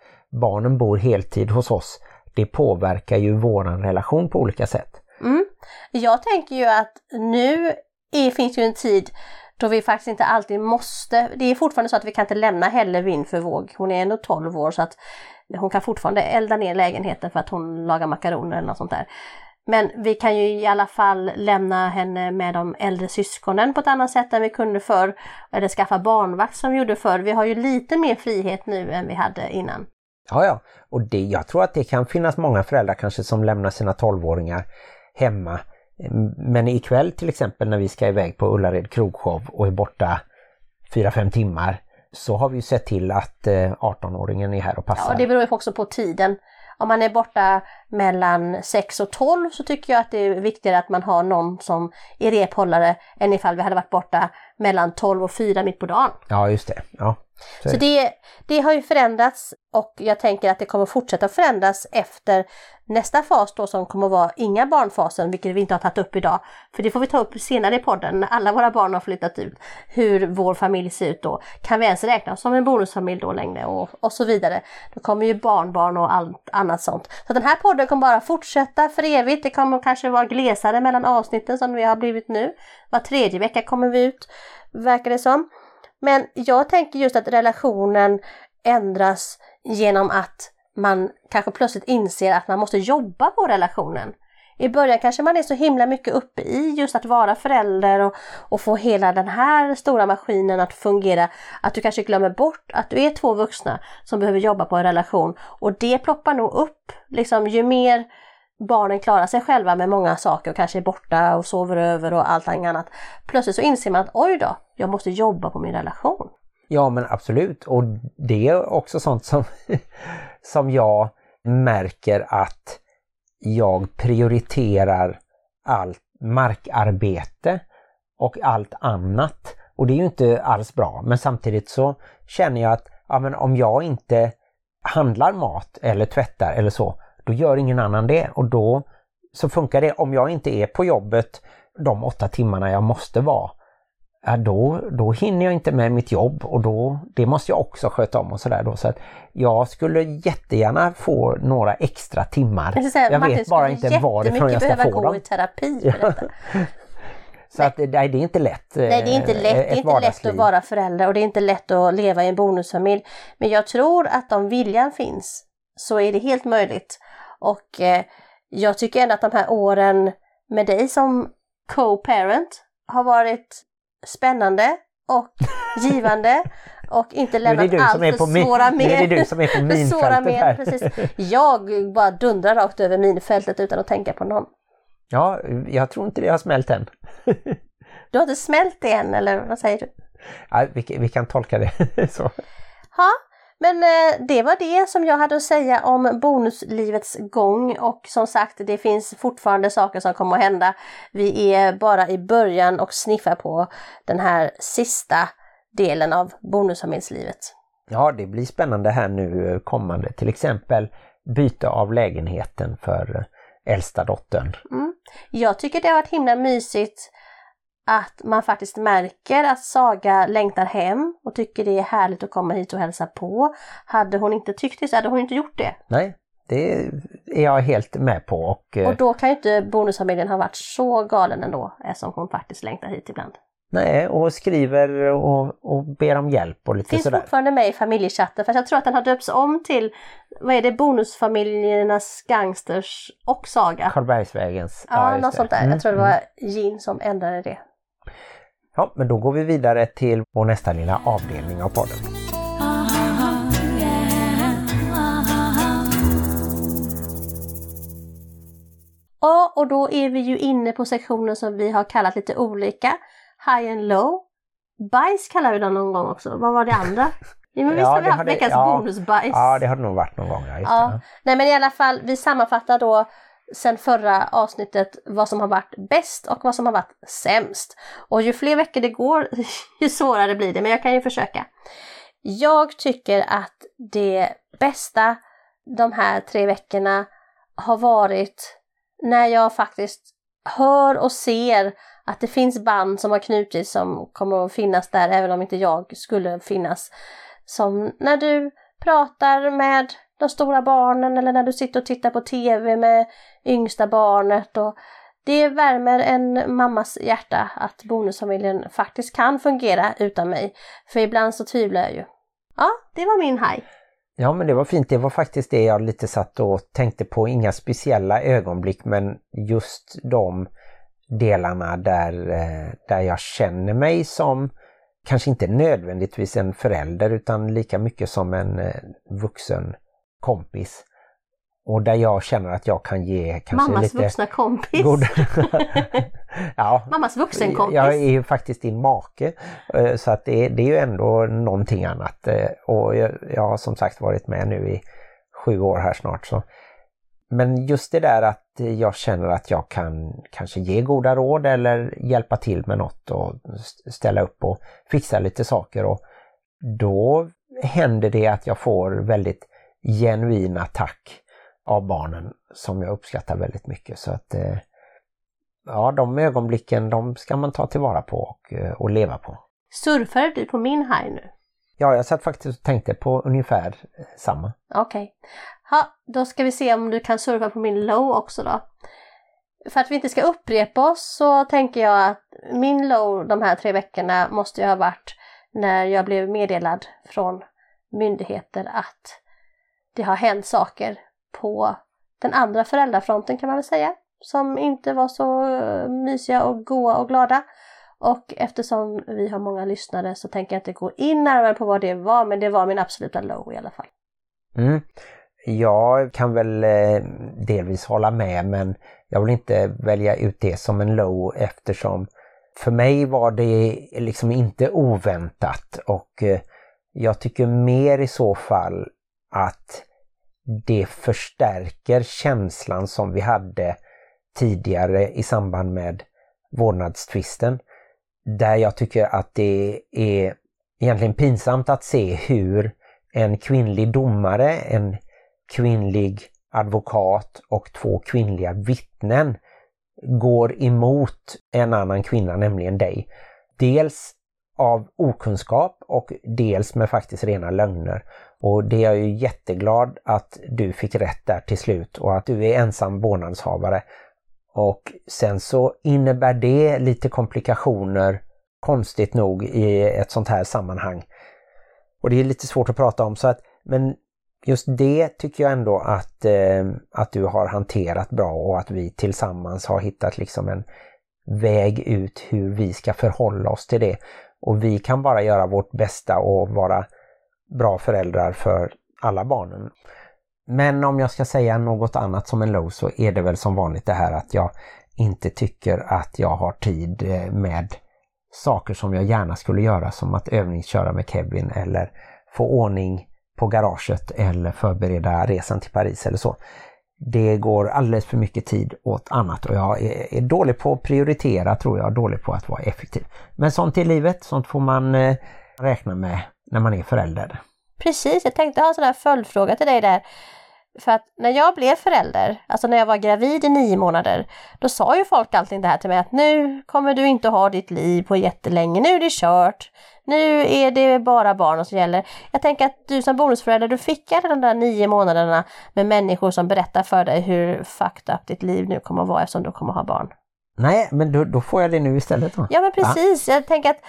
barnen bor heltid hos oss. Det påverkar ju våran relation på olika sätt. Mm. Jag tänker ju att nu är, finns ju en tid då vi faktiskt inte alltid måste. Det är fortfarande så att vi kan inte lämna Helle vind för våg. Hon är ändå 12 år så att hon kan fortfarande elda ner lägenheten för att hon lagar makaroner eller något sånt där. Men vi kan ju i alla fall lämna henne med de äldre syskonen på ett annat sätt än vi kunde förr. Eller skaffa barnvakt som vi gjorde förr. Vi har ju lite mer frihet nu än vi hade innan. Ja, ja. Och det, jag tror att det kan finnas många föräldrar kanske som lämnar sina 12-åringar hemma. Men ikväll till exempel när vi ska iväg på Ullared krogshow och är borta 4-5 timmar så har vi ju sett till att eh, 18-åringen är här och passar. Ja, det beror ju också på tiden. Om man är borta mellan 6 och 12 så tycker jag att det är viktigare att man har någon som är rephållare än ifall vi hade varit borta mellan 12 och 4 mitt på dagen. Ja, just det. Ja. Så- det, det har ju förändrats och jag tänker att det kommer fortsätta förändras efter nästa fas då som kommer vara inga barnfasen, vilket vi inte har tagit upp idag. För det får vi ta upp senare i podden när alla våra barn har flyttat ut. Hur vår familj ser ut då. Kan vi ens räkna som en bonusfamilj då längre och, och så vidare. Då kommer ju barnbarn och allt annat sånt. Så den här podden kommer bara fortsätta för evigt. Det kommer kanske vara glesare mellan avsnitten som vi har blivit nu. Var tredje vecka kommer vi ut, verkar det som. Men jag tänker just att relationen ändras genom att man kanske plötsligt inser att man måste jobba på relationen. I början kanske man är så himla mycket uppe i just att vara förälder och, och få hela den här stora maskinen att fungera. Att du kanske glömmer bort att du är två vuxna som behöver jobba på en relation. Och det ploppar nog upp, liksom ju mer barnen klarar sig själva med många saker och kanske är borta och sover över och allt annat. Plötsligt så inser man att oj då, jag måste jobba på min relation. Ja men absolut och det är också sånt som, som jag märker att jag prioriterar allt markarbete och allt annat. Och det är ju inte alls bra men samtidigt så känner jag att ja, men om jag inte handlar mat eller tvättar eller så, då gör ingen annan det och då så funkar det. Om jag inte är på jobbet de åtta timmarna jag måste vara, ja, då, då hinner jag inte med mitt jobb och då, det måste jag också sköta om och sådär då. Så att jag skulle jättegärna få några extra timmar. Jag, säga, jag Martin vet bara inte varifrån jag ska behöva få gå dem. i terapi för detta. Så att, nej, det är inte lätt. Nej, det är inte lätt, det är inte lätt att vara förälder och det är inte lätt att leva i en bonusfamilj. Men jag tror att om viljan finns så är det helt möjligt. Och eh, jag tycker ändå att de här åren med dig som co-parent har varit spännande och givande och inte är lämnat allt är för min- svåra nu är det men. du som är på minfältet här. precis. Jag bara dundrar rakt över minfältet utan att tänka på någon. Ja, jag tror inte det har smält än. Du har inte smält det än eller vad säger du? Ja, vi, vi kan tolka det så. Ja, men eh, det var det som jag hade att säga om bonuslivets gång och som sagt det finns fortfarande saker som kommer att hända. Vi är bara i början och sniffar på den här sista delen av bonusfamiljslivet. Ja, det blir spännande här nu eh, kommande. Till exempel byte av lägenheten för eh, äldsta dottern. Jag tycker det har varit himla mysigt att man faktiskt märker att Saga längtar hem och tycker det är härligt att komma hit och hälsa på. Hade hon inte tyckt det så hade hon inte gjort det. Nej, det är jag helt med på. Och, eh, Och då kan ju inte bonusfamiljen ha varit så galen ändå eftersom hon faktiskt längtar hit ibland. nej, och skriver och, och ber om hjälp och lite Finns sådär. fortfarande med i familjechatten för jag tror att den har döpts om till, vad är det, bonusfamiljernas gangsters och Saga. Karlbergsvägens. Ja, just något det. sånt där. Mm, Jag tror det mm. var Jean som ändrade det. Ja, men då går vi vidare till vår nästa lilla avdelning av podden. Ja, och då är vi ju inne på sektionen som vi har kallat lite olika. High and low. Bajs kallar vi den någon gång också. Vad var det andra? Ja, men visst Ja, har vi haft veckans ja. bonusbajs? Ja, det har det nog varit någon gång. Ja, Ja. Nej men i alla fall, vi sammanfattar då sen förra avsnittet vad som har varit bäst och vad som har varit sämst. Och ju fler veckor det går, ju svårare blir det, men jag kan ju försöka. Jag tycker att det bästa de här tre veckorna har varit när jag faktiskt hör och ser att det finns band som har knutits som kommer att finnas där även om inte jag skulle finnas. Som när du pratar med de stora barnen eller när du sitter och tittar på TV med yngsta barnet. Och det värmer en mammas hjärta att bonusfamiljen faktiskt kan fungera utan mig. För ibland så tvivlar jag ju. Ja, det var min haj. Ja men det var fint, det var faktiskt det jag lite satt och tänkte på, inga speciella ögonblick men just de delarna där, eh, där jag känner mig som kanske inte nödvändigtvis en förälder utan lika mycket som en eh, vuxen kompis. Och där jag känner att jag kan ge kanske Mammas lite vuxna kompis. god... ja, Mammas vuxenkompis. jag är ju faktiskt din make eh, så att det, det är ju ändå någonting annat. eh, Och jag, jag har som sagt varit med nu i sju år här snart. Så. Men just det där att jag känner att jag kan kanske ge goda råd eller hjälpa till med något och st- ställa upp och fixa lite saker. Och då händer det att jag får väldigt genuina tack av barnen som jag uppskattar väldigt mycket. Så att eh, ja, de ögonblicken de ska man ta tillvara på och, eh, och leva på. Surfar du på min haj nu? Ja, jag satt faktiskt och tänkte på ungefär eh, samma. Okej. Okay. då ska vi se om du kan surfa på min low också då. För att vi inte ska upprepa oss så tänker jag att min low de här tre veckorna måste ju ha varit när jag blev meddelad från myndigheter att det har hänt saker på den andra föräldrafronten kan man väl säga. Som inte var så eh, mysiga och goa och glada. Och eftersom vi har många lyssnare så tänker jag inte gå in närmare på vad det var, men det var min absoluta low i alla fall. Mm. Jag kan väl eh, delvis hålla med men jag vill inte välja ut det som en low eftersom för mig var det liksom inte oväntat och eh, jag tycker mer i så fall att det förstärker känslan som vi hade tidigare i samband med vårdnadstvisten. Där jag tycker att det är egentligen pinsamt att se hur en kvinnlig domare, en kvinnlig advokat och två kvinnliga vittnen går emot en annan kvinna, nämligen dig. Dels av okunskap och dels med faktiskt rena lögner. Och det är jag ju jätteglad att du fick rätt där till slut och att du är ensam vårdnadshavare. Och sen så innebär det lite komplikationer, konstigt nog, i ett sånt här sammanhang. Och det är lite svårt att prata om så att, men just det tycker jag ändå att, eh, att du har hanterat bra och att vi tillsammans har hittat liksom en väg ut hur vi ska förhålla oss till det. Och vi kan bara göra vårt bästa och vara bra föräldrar för alla barnen. Men om jag ska säga något annat som en low så är det väl som vanligt det här att jag inte tycker att jag har tid eh, med saker som jag gärna skulle göra som att övningsköra med Kevin eller få ordning på garaget eller förbereda resan till Paris eller så. Det går alldeles för mycket tid åt annat och jag är, dålig på att prioritera tror jag, dålig på att vara effektiv. Men sånt är livet, sånt får man eh, räkna med när man är förälder. Precis, jag tänkte ha en sån här följdfråga till dig där. För att när jag blev förälder, alltså när jag var gravid i nio månader, då sa ju folk alltid det här till mig att nu kommer du inte ha ditt liv på jättelänge, nu är det kört, nu är det bara barnen som gäller. Jag tänker att du som bonusförälder, du fick alla de där nio månaderna med människor som berättar för dig hur fucked up ditt liv nu kommer att vara eftersom du kommer att ha barn. Nej, men då, då, får jag det nu istället då. Ja men precis, ja. jag tänker att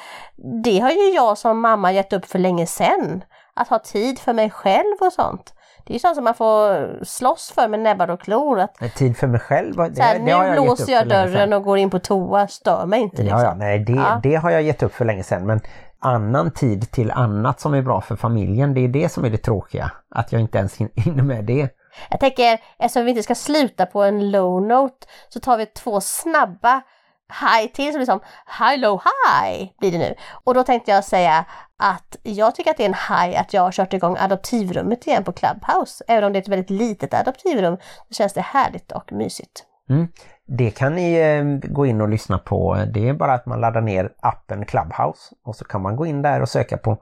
det har ju jag som mamma gett upp för länge sedan. Att ha tid för mig själv och sånt. Det är ju sånt som man får slåss för med näbbar och klor. Att, tid för mig själv? Det, så här, nu har jag låser jag dörren och går in på toa, stör mig inte. Liksom. Ja, ja, nej, det, ja. det har jag gett upp för länge sedan. Men annan tid till annat som är bra för familjen, det är det som är det tråkiga. Att jag inte ens hinner med det. Jag tänker, eftersom vi inte ska sluta på en low note så tar vi två snabba high till som liksom high low high blir det nu. Och då tänkte jag säga att jag tycker att det är en high att jag har kört igång adoptivrummet igen på Clubhouse. Även om det är ett väldigt litet adoptivrum så känns det härligt och mysigt. Mm. Det kan ni eh, gå in och lyssna på. Det är bara att man laddar ner appen Clubhouse och så kan man gå in där och söka på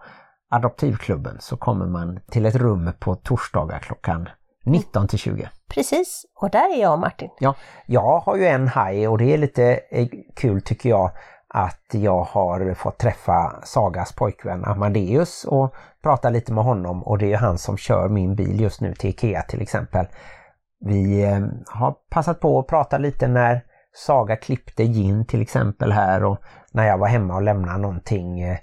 Adoptivklubben så kommer man till ett rum på torsdagar klockan 19 till 20. Precis, och där är jag Martin. Ja, jag har ju en haj och det är lite eh, kul tycker jag att jag har fått träffa Sagas pojkvän Amadeus och prata lite med honom och det är han som kör min bil just nu till Ikea till exempel. Vi eh, har passat på att prata lite när Saga klippte gin till exempel här och när jag var hemma och lämnade någonting eh,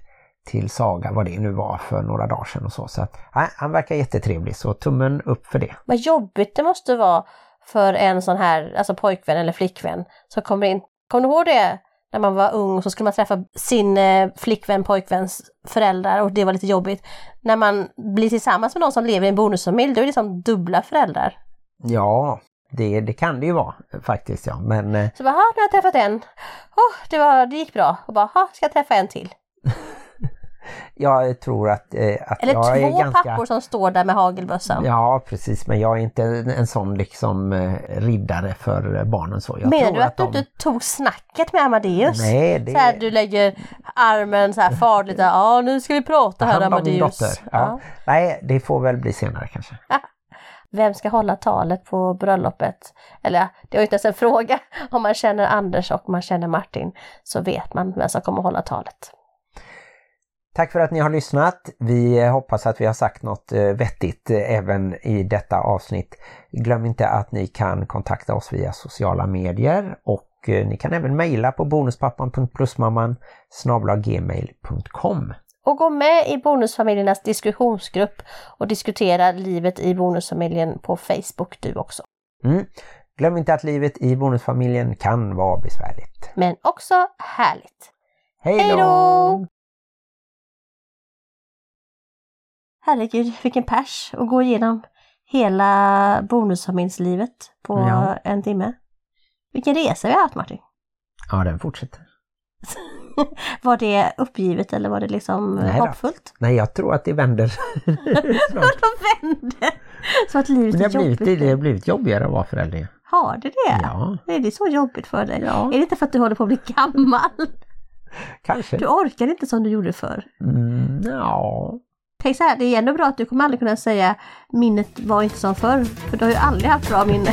till Saga, vad det nu var för några dagar sedan och så. så att, nej, han verkar jättetrevlig så tummen upp för det. Vad jobbigt det måste vara för en sån här alltså pojkvän eller flickvän som kommer in. Kommer du ihåg det? När man var ung så skulle man träffa sin eh, flickvän, pojkväns föräldrar och det var lite jobbigt. När man blir tillsammans med någon som lever i en bonusfamilj, då är det liksom dubbla föräldrar. Ja, det, det kan det ju vara faktiskt ja. Men, eh, så bara, nu har jag träffat en. Oh, det, var, det gick bra. Och bara, ska jag träffa en till? Jag tror att, eh, att Eller jag är två ganska... pappor som står där med hagelbössan. Ja precis, men jag är inte en, sån liksom eh, riddare för barnen så. Jag Menar du att, de... du inte tog snacket med Amadeus? Nej, det... Så här, du lägger armen så här farligt, ja nu ska vi prata här hand om min Amadeus. dotter. Ja. Ja. Nej, det får väl bli senare kanske. Vem ska hålla talet på bröllopet? Eller det är ju inte ens en fråga. Om man känner Anders och man känner Martin så vet man vem som kommer hålla talet. Tack för att ni har lyssnat. Vi hoppas att vi har sagt något eh, vettigt eh, även i detta avsnitt. Glöm inte att ni kan kontakta oss via sociala medier och eh, ni kan även mejla på bonuspappan.plusmamman gmail.com. Och gå med i Bonusfamiljernas diskussionsgrupp och diskutera livet i Bonusfamiljen på Facebook du också. Mm. Glöm inte att livet i bonusfamiljen kan vara besvärligt. Men också härligt. Hej Hej då! Herregud, vilken pers att gå igenom hela bonusfamiljslivet på Ja. en timme. Vilken resa vi har haft Martin. Ja, den fortsätter. Var det uppgivet eller var det liksom Nej då. hoppfullt? Nej, jag tror att det vänder. Vadå vände? Så att livet det är har, blivit, jobbigt. det har blivit jobbigare att vara förälder. Har det det? Ja, Är det så jobbigt för dig? Ja. Är det inte för att du håller på att bli gammal? kanske. Du orkar inte som du gjorde förr. Mm, ja. Tänk så här, det är ändå bra att du kommer aldrig kunna säga minnet var inte som förr. För du har ju aldrig haft bra minne.